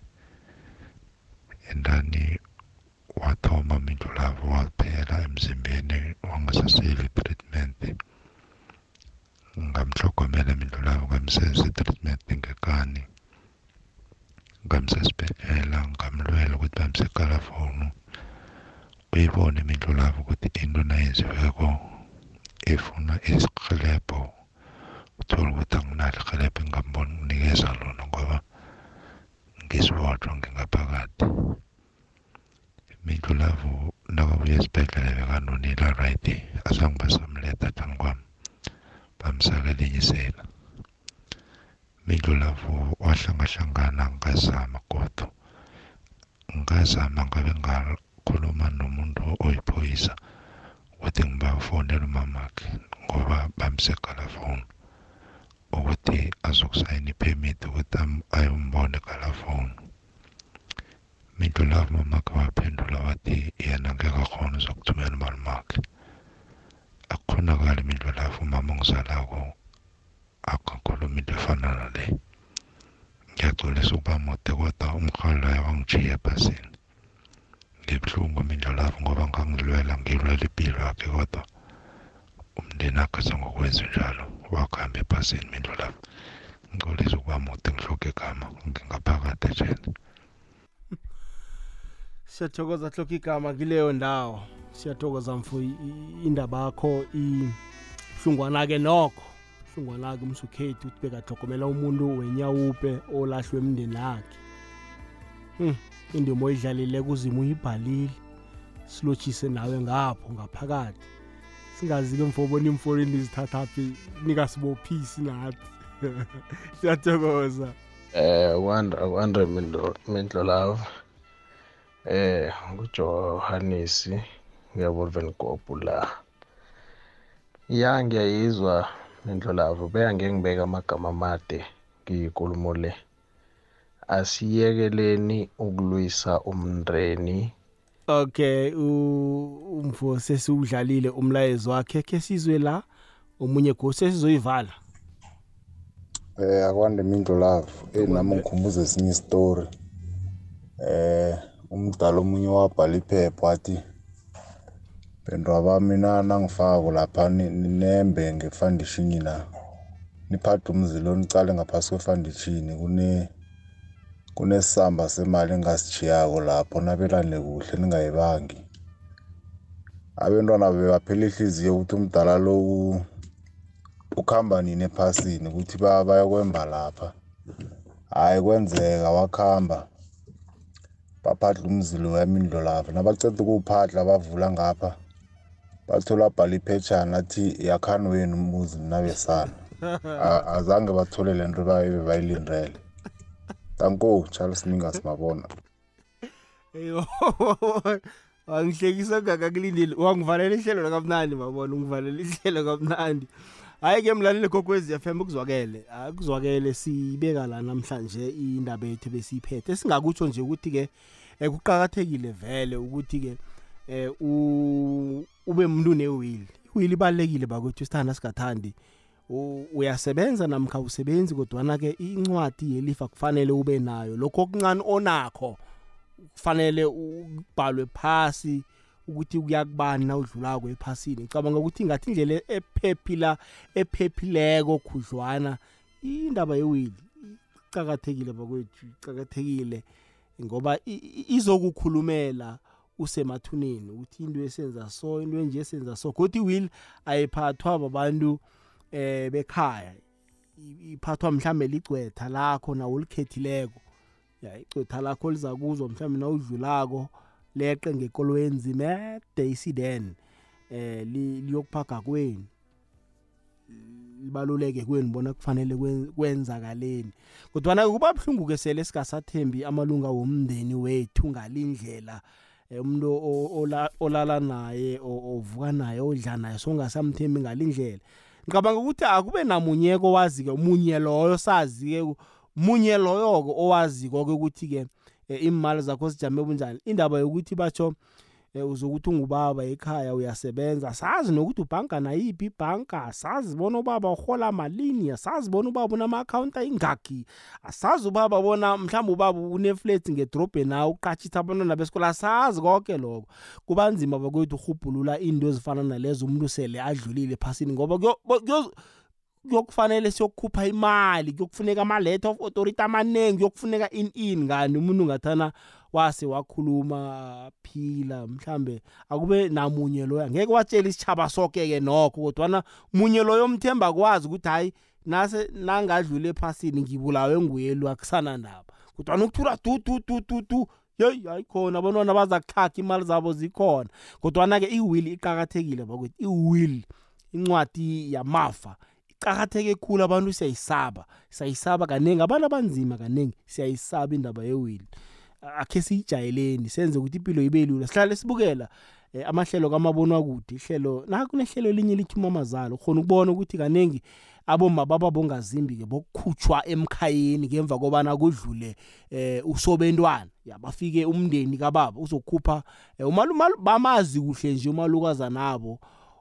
Endani wathoma mindlolavu waphela emzimbeni wangasaseli treatment. Ngamhlogomela mindlolavu ngamsenza i-treatment ngekani ngamsesibhedlela ngamlwela ukuthi bamsekalafonu uyibone imindlulavu ukuthi into nayenziweko ifuna isihelebho uthola ukuthi anginalo ihelebho engingambona ukunikeza lona ngoba ngisibotshwa ngingaphakathi. Mindlulavu nakabuya esibhedlela bekanonile right azange basamletha thani kwami bamsaka elinye isela mindlulavu wahlangahlangana ngazama kodwa ngazama ngabe ngakhuluma nomuntu oyiphoyisa ukuthi ngibafonela umamakhe ngoba bamsekala phone ukuthi azokusayina iphemit ukuthi ayombona ekala phone mindlulavu mamakhe waphendula wathi yena ngeke akhona uzokuthumela imali makhe akukhonakali mindlulavu umama ongizalako akakhuluma into efana nale ngiyaxolisa ukuba mude kodwa umhalo loyo wangijiya ebhasini ngibuhlungu mindlolavu ngoba ngangilwela ngilwela impilo yakhe kodwa umndeni wakhe sengokwenza njalo wakuhamba ebhasini mindlolavu ngixolisa ukuba mude ngihloke igama ngingaphakathi ejele siyathokoza hloka igama kileyo ndawo. Siyathokoza mfo indaba yakho ihlungwana-ke nokho. Hlungwana-ke umsukhethu ukuthi bekahlogomela umuntu wenyawupe olahlwe emndeni akhe hmm. indima oyidlalile kuzima uyibhalile. Silotshise nawe ngapho ngaphakathi. Singazi-ke mfobona imfonini zithathaphi nikasibophisi nathi. Siyathokoza. Eh kwandre mindlolava eh ngujohanisi ngiyabolivenkopu la. Ya ngiyayizwa mindlolavo beya ngengibeka amagama amade ngiyikulumo le. Asiyekeleni ukulwisa umndeni. Okay umfo sesiwudlalile umlayezo wakhe ke sizwe la omunye go sesizoyivala. Eh akwande mindlo love eh nami ngikhumbuza esinye isitori eh umdala omunye wabhala iphepha wathi bendwa bami nangifako lapha ninembe ngefandishini la niphathe umzilo nicale ngaphasi kwefandishini kune kunesamba semali engasijiyako lapho nabelane kuhle ningayibangi. Abentwana bebaphela ihliziyo ukuthi umdala lo ukhamba nini ephasini ukuthi bayokwemba lapha. Hayi kwenzeka wakhamba. Baphatla umzilo wemindlo lapha nabaceda ukuwuphatla bavula ngapha bathola abhala iphetshana athi yakhani wenu umuzi nabesana azange bathole le nto babe bayilindele tanko charles mingas mabona. Wangihlekisa ngakakulindile wangivalela ihlelo lakamnandi mabona ungivalela ihlelo kamnandi hayi-ke mlaleli kokwezi f m kuzwakele kuzwakele sibeka la namhlanje indaba yethu besiyiphethe singakutsho nje ukuthi-ke um kuqakathekile vele ukuthi-ke um ube muntu newili iwili ibalulekile bakwethu isithanda singathandi. Uyasebenza namkha usebenzi kodwana-ke incwadi yelifa kufanele ube nayo. Lokho okuncane onakho kufanele ubhalwe phasi. Ukuthi kuyakubani na udlulako ephasini. Ngicabanga ukuthi ngathi indlela ephephila ephephileko khudlwana indaba yewili icakathekile bakwethu icakathekile ngoba izokukhulumela usemathuneni ukuthi into esenza so into enje esenza so. Kodwa iwill ayiphathwa babantu eh bekhaya iphathwa mhlambe licwetha lakho nawo likhethileko ya icwetha lakho liza kuzwa mhlambe nawudlulako leqe ngekoloweni zimede isiden eh liyokuphaga kweni libaluleke kweni bona kufanele kwen- kwenzakaleni. Kodwana kuba buhlungu-ke sele singasathembi amalunga womndeni wethu ngalindlela eh, umuntu o- ola- olala naye o- ovuka naye odla naye songasamthembi ngalindlela. Ngicabanga ukuthi akube namunyeko owazi-ke munye loyo sazi-ke munye loyo-ke owaziko-ke ukuthi-ke eh, imali zakho zijame bunjani? Indaba yokuthi batsho eh, uzokuthi ungubaba ekhaya uyasebenza sazi nokuthi ubhanka nayiphi ibhanka asazi bona ubaba uhola malini asazi bona ubaba unama-akhawunti ayingakhi asazi ubaba bona mhlawumbe ubaba uneflets ngedrobheni nawo uqatshisa abantwana besikole asazi konke lokho. Kuba nzima bakwethu urhubhulula into ezifana nalezo umuntu sele adlulile ephasini ngoba kuyo- bo- kuyo- kuyokufanele siyokukhupha imali kuyokufuneka ama-letter of authority amaningi kuyokufuneka in in. Ngani umuntu ungathana wase wakhuluma phila mhlambe akube namunye loyo angeke watshela isitshaba soke-ke nokho kodwana munye loyo mthemba kwazi ukuthi hayi nase nangadlule ephasini ngibulawe nguyelu akusana ndaba kodwana ukuthula du du du du du yeyi ayikhona abantwana baza kuthakha imali zabo zikhona. Kodwana-ke i-will iqakathekile bakwethu i-will incwadi yamafa iqakatheke khulu abantu siyayisaba. Siyayisaba kaningi abantu abanzima kaningi siyayisaba indaba yewili akhe siyijayeleni senze ukuthi impilo ibe lula. Sihlale sibukela eh, amahlelo kamabonwakude ihlelo nakunehlelo elinye lithi umamazalo khona ukubona ukuthi kaningi aboma baba bongazimbi-ke bokukhutshwa emkhayeni ngemva kobana kudlule eh usobentwana. Ya bafike umndeni kababa uzokhupha eh, umalu- umalu- bamazi kuhle nje umalukazana abo o- o-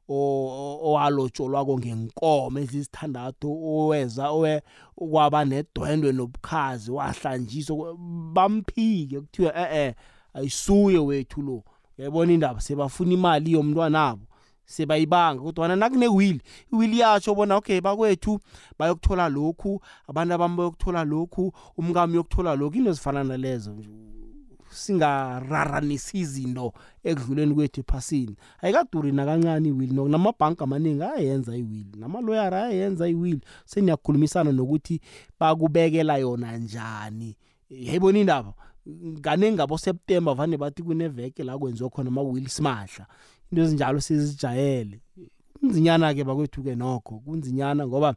owalotsholwako ngenkomo ezisithandathu oweza owe kwaba nedwendwe nobukhazi wahlanjiswa bamphike kuthiwa eh-eh ayisuye wethu lo. Uyayibona indaba sebafuna imali yomntwanabo sebayibanga kodwana nakunewili iwili yatsho bona okay bakwethu bayokuthola lokhu abantu abami bayokuthola lokhu umkami uyokuthola lokhu into zifana nalezo nje. Singararanisi izinto ekudluleni kwethu ephasini. Ayikaduri nakancane iwili no namabhanka amaningi ayayenza iwili namaloyara ayayenza iwili. Seniyakhulumisana nokuthi bakubekela yona njani. Yayibona indaba kaningi ngaboseptemba vane bathi kuneveke la kwenziwa khona ama-will simahla. Into ezinjalo sizijayele kunzinyana-ke bakwethu-ke nokho kunzinyana ngoba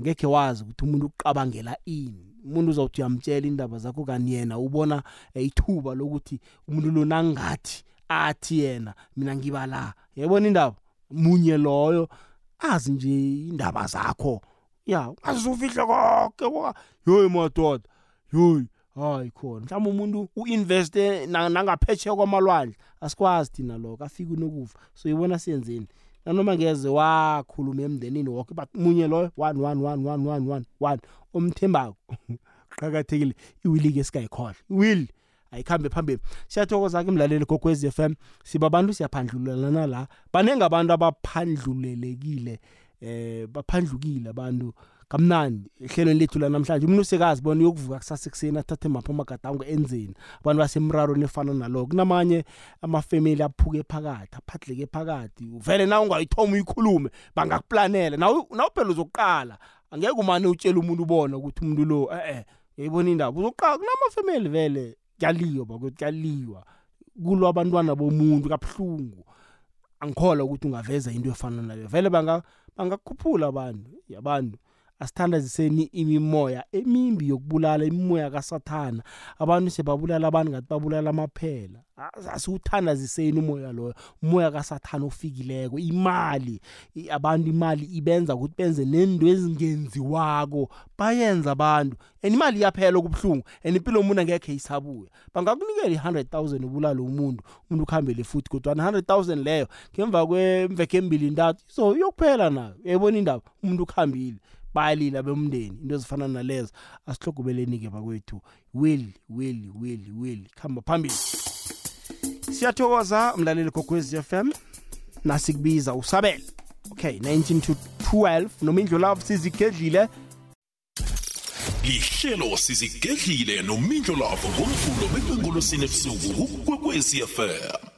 ngekhe wazi ukuthi umuntu uqabangela ini. Umuntu uzawuthi uyamtshela indaba zakho kanti yena ubona eh, ithuba lokuthi umuntu lo nangathi athi yena mina ngiba la. Yayibona indaba? Munye loyo azi nje indaba zakho. Ya azizufihla konke yoyi madoda yoyi hayi khona. Mhlawumbe umuntu u-investe na- nangaphetsheya kwamalwandle asikwazi thina lokho afike unokufa so ibona siyenzeni? Nanoma ngeze wakhuluma emndenini woke but munye loyo one one one one one one one omthembako. Qakathekile iwili-ke singayikhohlwa iwili ayikhambe phambili. Siyathokoza-ke mlaleli gokwez f m. Siba abantu siyaphandlulelana la. Baningi abantu abaphandlulelekile eh baphandlukile abantu. Kamnandi ehlelweni lethu lanamhlanje. Umuntu usekazi bona uyokuvuka kusasa ekuseni athathe maphi amagadango enzeni? Abantu basemrarweni efana nalo kunamanye amafemeli aphuke phakathi aphathuleke phakathi. Vele na ungayithoma uyikhulume bangakuplanela nawe phela uzokuqala. Angeke umane utshela umuntu ubona ukuthi umuntu lo eh-eh yayibona indaba. Uzoqala kunamafemeli vele kuyaliwa bakuthi kuyaliwa. Kulwa abantwana bomuntu kabuhlungu. Angikholwa ukuthi ungaveza into efana nayo. Vele banga- bangakukhuphula abantu yabantu asithandaziseni imimoya emimbi yokubulala imimoya kasathana. Abantu sebabulala abantu ngathi babulala amaphela. As- asiwuthandaziseni umoya loyo. Umoya kasathana ofikileko imali i- abantu imali ibenza ukuthi benze nento ezingenziwako. Bayenza abantu and imali iyaphela okubuhlungu and impilo yomuntu angekhe isabuya. Bangakunikela i-hundred thousand ubulale umuntu umuntu ukuhambele futhi kodwa i-hundred thousand leyo ngemva kwemveke embili ntathu so iyokuphela nayo uyayibona indaba? Umuntu ukuhambile bayalila bemndeni into ezifana nalezo. Asihlogobeleni-ke bakwethu. Will will will will khamba phambili. Siyathokoza mlaleli gokwez f m. Nasikubiza usabele okay 19 to 12 noma indlulavu sizigedlile. Lihlelo sizigedlile nomindlo lavo ngomvulo bekwengolosini ebusuku kukwekwezi fm